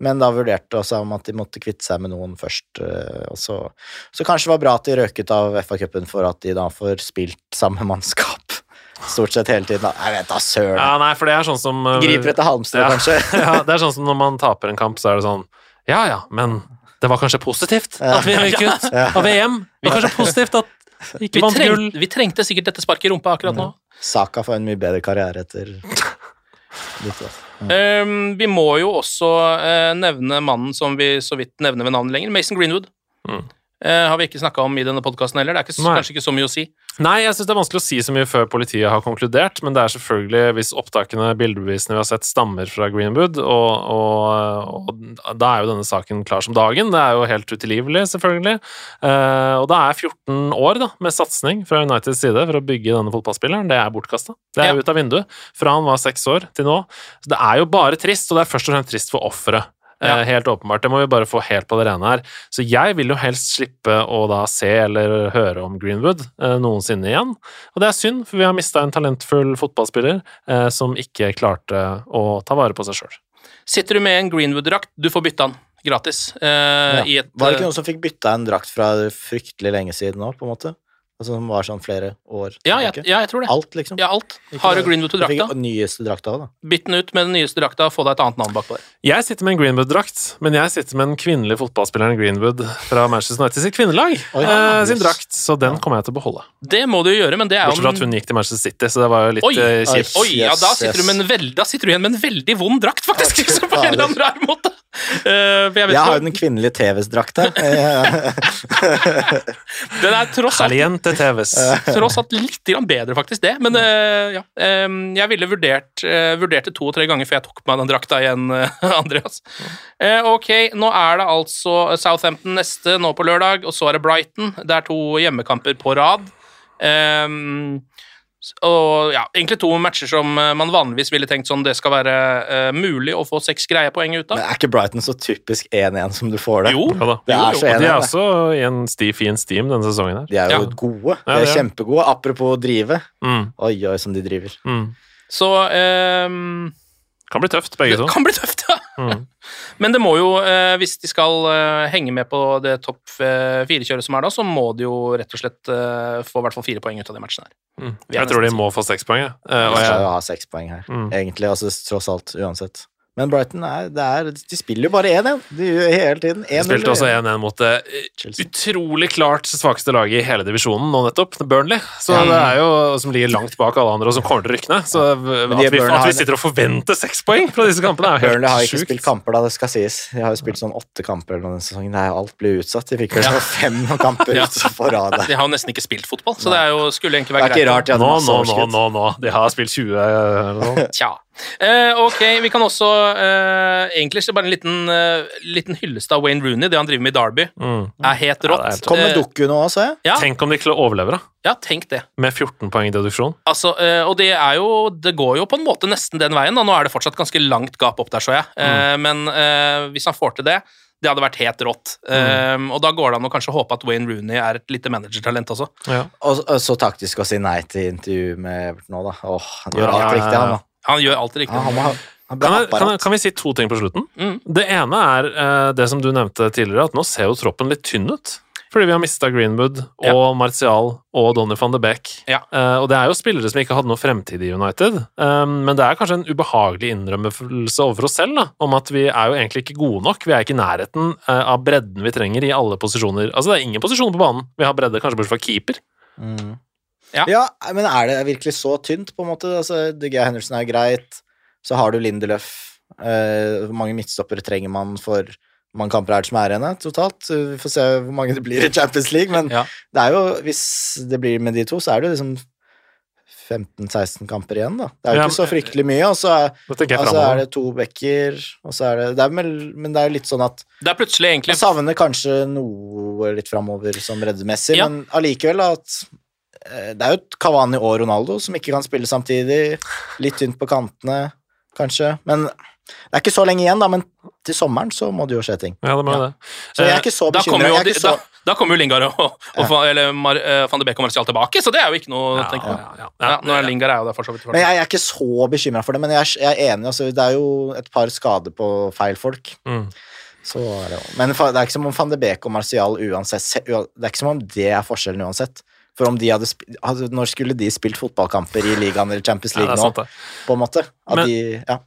men da vurderte også om at de måtte kvitte seg med noen først. øh, og så, så kanskje det var bra at de røk ut av FA-cupen for at de da får spilt samme mannskap stort sett hele tiden. Jeg vet da søren. Ja, nei, for det er sånn som eh, Griper etter halmstrå, ja. kanskje. ja, det er sånn som når man taper en kamp, så er det sånn Ja ja, men det var kanskje positivt at vi gikk ut av VM? Det var kanskje positivt at vi Vi, ikke vant gull? vi trengte sikkert dette sparket i rumpa akkurat nå. Saka får en mye bedre karriere etter. Um, vi må jo også uh, nevne mannen som vi så vidt nevner ved navn lenger, Mason Greenwood. Mm. Eh, har vi ikke snakka om i denne podkasten heller. Det er ikke, kanskje ikke så mye å si. Nei, jeg syns det er vanskelig å si så mye før politiet har konkludert, men det er selvfølgelig, hvis opptakene, bildebevisene vi har sett, stammer fra Greenwood, og, og, og da er jo denne saken klar som dagen. Det er jo helt utilgivelig, selvfølgelig. Eh, og det er 14 år da, med satsing fra Uniteds side for å bygge denne fotballspilleren. Det er bortkasta. Det er Ja. ut av vinduet. Fra han var seks år til nå. Så det er jo bare trist, og det er først og fremst trist for offeret. Ja. Eh, Helt åpenbart. Det må vi bare få helt på det rene her. Så jeg vil jo helst slippe å da se eller høre om Greenwood eh, noensinne igjen. Og det er synd, for vi har mista en talentfull fotballspiller eh, som ikke klarte å ta vare på seg sjøl. Sitter du med en Greenwood-drakt, du får bytte den gratis. eh, Ja. i et, Var det ikke noen som fikk bytta en drakt fra fryktelig lenge siden nå, på en måte? Altså Som var sånn flere år? ja, jeg, ja, jeg tror det. Alt, liksom? Ja, alt. Har du Greenwood til Du fikk drakta, nyeste drakta da. bytt den ut med den nyeste drakta, få deg et annet navn bakpå der. Jeg sitter med en Greenwood-drakt, men jeg sitter med den kvinnelige fotballspilleren Greenwood fra Manchester United sitt kvinnelag Oi, eh, sin drakt, så den kommer jeg til å beholde. Det må du jo gjøre, men det er Bortsett fra at hun gikk til Manchester City, så det var jo litt Oi, eh, kjipt. Oi, ja, da Yes, sitter, du yes. med en veld, da sitter du igjen med en veldig vond drakt, faktisk, fy på en eller annen rar måte. Uh, jeg vet Jeg har jo den kvinnelige TV-drakta. Den er tross alt, Caliente TVs. tross alt litt bedre, faktisk, det. Men ja, jeg ville vurdert eh, vurderte to-tre ganger før jeg tok på meg den drakta igjen, Andreas. Ok, nå er det altså Southampton neste nå på lørdag, og så er det Brighton. Det er to hjemmekamper på rad. Um, og ja, egentlig to matcher som eh, man vanligvis ville tenkt sånn det skal være uh, mulig å få seks greie poeng ut Men er ikke Brighton så typisk 1-1 som du får det? Jo, Ja. Det er Jo, så jo, de er også i en sti, fin steam denne sesongen her. De er jo Ja. gode. De er det er. kjempegode. Apropos å drive. Mm, Oi, oi, som de driver. mm. så um, Kan bli tøft, begge to. kan bli tøft, ja. Men det må jo, eh, hvis de skal eh, henge med på det topp eh, fire-kjøret som er da, så må de jo rett og slett få i hvert fall fire poeng ut av de matchene her. Er Mm. Jeg tror de må få seks poeng. jeg. Eh, skal jo ha seks poeng her, Mm. egentlig. Altså, tross alt, uansett. Men Brighton er, det er De spiller jo bare 1-1. De gjør hele tiden 1-0. de spilte også 1-1 mot det eh, Chelsea. utrolig klart svakeste laget i hele divisjonen nå nettopp, Burnley. Så Ja. det er jo Som ligger langt bak alle andre, og som kommer til å rykke ned. Så at vi, at vi sitter og forventer seks poeng fra disse kampene, er jo Burnley har ikke sjukt. spilt kamper, da, det skal sies. De har jo spilt sånn åtte kamper eller denne sesongen. Er alt blir utsatt. De fikk vel Ja. fem kamper Ja. på rad. De har jo nesten ikke spilt fotball, så det er jo, skulle egentlig Det er ikke greit. rart de hadde Nå, masse nå, nå, nå, nå. De har spilt 20 eller noe. Tja. Eh, ok, vi kan også eh, Egentlig bare en liten, eh, liten hyllest av Wayne Rooney. Det han driver med i Derby, Mm. er helt rått. Ja, er- Kom med dukku Doku nå jeg. ja, Tenk om de overlever, da. ja, tenk det. Med 14 poeng i deduksjon. Altså, eh, og det er jo Det går jo på en måte nesten den veien. Da. Nå er det fortsatt ganske langt gap opp der, så jeg. Eh, men eh, hvis han får til det det hadde vært helt rått. Eh, og da går det an å kanskje håpe at Wayne Rooney er et lite managertalent også. Ja. Og, og så taktisk å si nei til intervju med Everton nå, da. Åh, han gjør Ja, alt ja, ja, riktig, han ja. Han gjør alt riktig. Ja, han han Kan, jeg, kan, jeg, kan vi si to ting på slutten? Mm. Det ene er uh, det som du nevnte tidligere, at nå ser jo troppen litt tynn ut. Fordi vi har mista Greenwood og Ja. Martial og Donny van de Beek. Ja. Uh, og det er jo spillere som ikke hadde noe fremtid i United. Um, men det er kanskje en ubehagelig innrømmelse overfor oss selv da, om at vi er jo egentlig ikke gode nok. Vi er ikke i nærheten uh, av bredden vi trenger i alle posisjoner. Altså Det er ingen posisjoner på banen. Vi har bredde kanskje bortsett fra keeper. Mm. Ja. Ja. men er det virkelig så tynt, på en måte? Altså, DG Henderson er greit, så har du Lindeløf. Eh, hvor mange midtstoppere trenger man for hvor mange kamper er det som er igjen totalt? Vi får se hvor mange det blir i Champions League, men Ja. det er jo, hvis det blir med de to, så er det jo liksom 15-16 kamper igjen, da. Det er jo Ja, ikke så fryktelig mye, og så er, altså, er det to backer, og så er det, det er med, Men det er jo litt sånn at Det er plutselig egentlig Man savner kanskje noe litt framover som reddemessig, Ja. men allikevel at det er jo Cavani og Ronaldo som ikke kan spille samtidig. Litt tynt på kantene, kanskje. Men det er ikke så lenge igjen, da. Men til sommeren så må det jo skje ting. Ja, det må ja. det. Så jeg er ikke så da kommer bekymra. jo, Jeg er ikke så da, da kommer jo Lingard og, og, Ja. eller Mar, uh, van de Beek og Martial tilbake, så det er jo ikke noe å Ja, tenke på. ja, ja. Ja, nå er Lingard er jo der for så vidt. men jeg, jeg er ikke så bekymra for det. Men jeg er, jeg er enig. Altså, det er jo et par skader på feil folk. Mm. Så er det, jo- men det er ikke som om van de Beek og Martial uansett Det er ikke som om det er forskjellen uansett. For om de hadde altså, Når skulle de spilt fotballkamper i ligaen eller Champions League ja, nå? sant. På en måte. At Men- de, ja.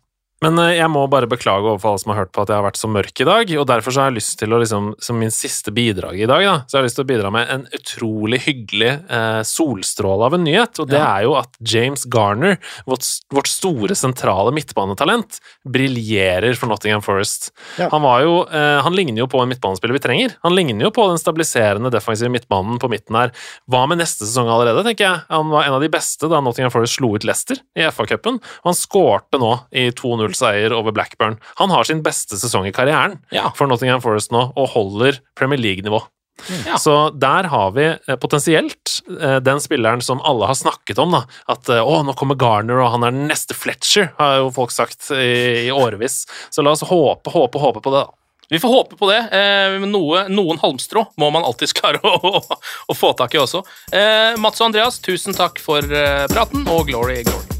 Men eh, jeg må bare beklage overfor alle som har hørt på at jeg har vært så mørk i dag, og derfor så har jeg lyst til å liksom, som min siste bidrag i dag, da, så har jeg lyst til å bidra med en utrolig hyggelig eh, solstråle av en nyhet, og det er jo at James Garner, vårt, vårt store sentrale midtbanetalent, briljerer for Nottingham Forest. Ja. Han var jo, eh, han ligner jo på en midtbanespiller vi trenger. Han ligner jo på den stabiliserende defensive midtbanen på midten her. Hva med neste sesong allerede, tenker jeg. Han var en av de beste da Nottingham Forest slo ut Leicester i FA-cupen, og han skårte nå i 2-0-seier over Blackburn. Han har sin beste sesong i karrieren Ja. for Nottingham Forest nå, og holder Premier League-nivå. Ja. Så der har vi eh, potensielt eh, den spilleren som alle har snakket om. da, At eh, å, nå kommer Garner, og han er den neste Fletcher, har jo folk sagt i, i årevis. Så la oss håpe, håpe, håpe på det. da. Vi får håpe på det. Eh, noe, noen halmstrå må man alltids klare å, å, å få tak i også. Eh, Mats og Andreas, tusen takk for praten, og glory, glory.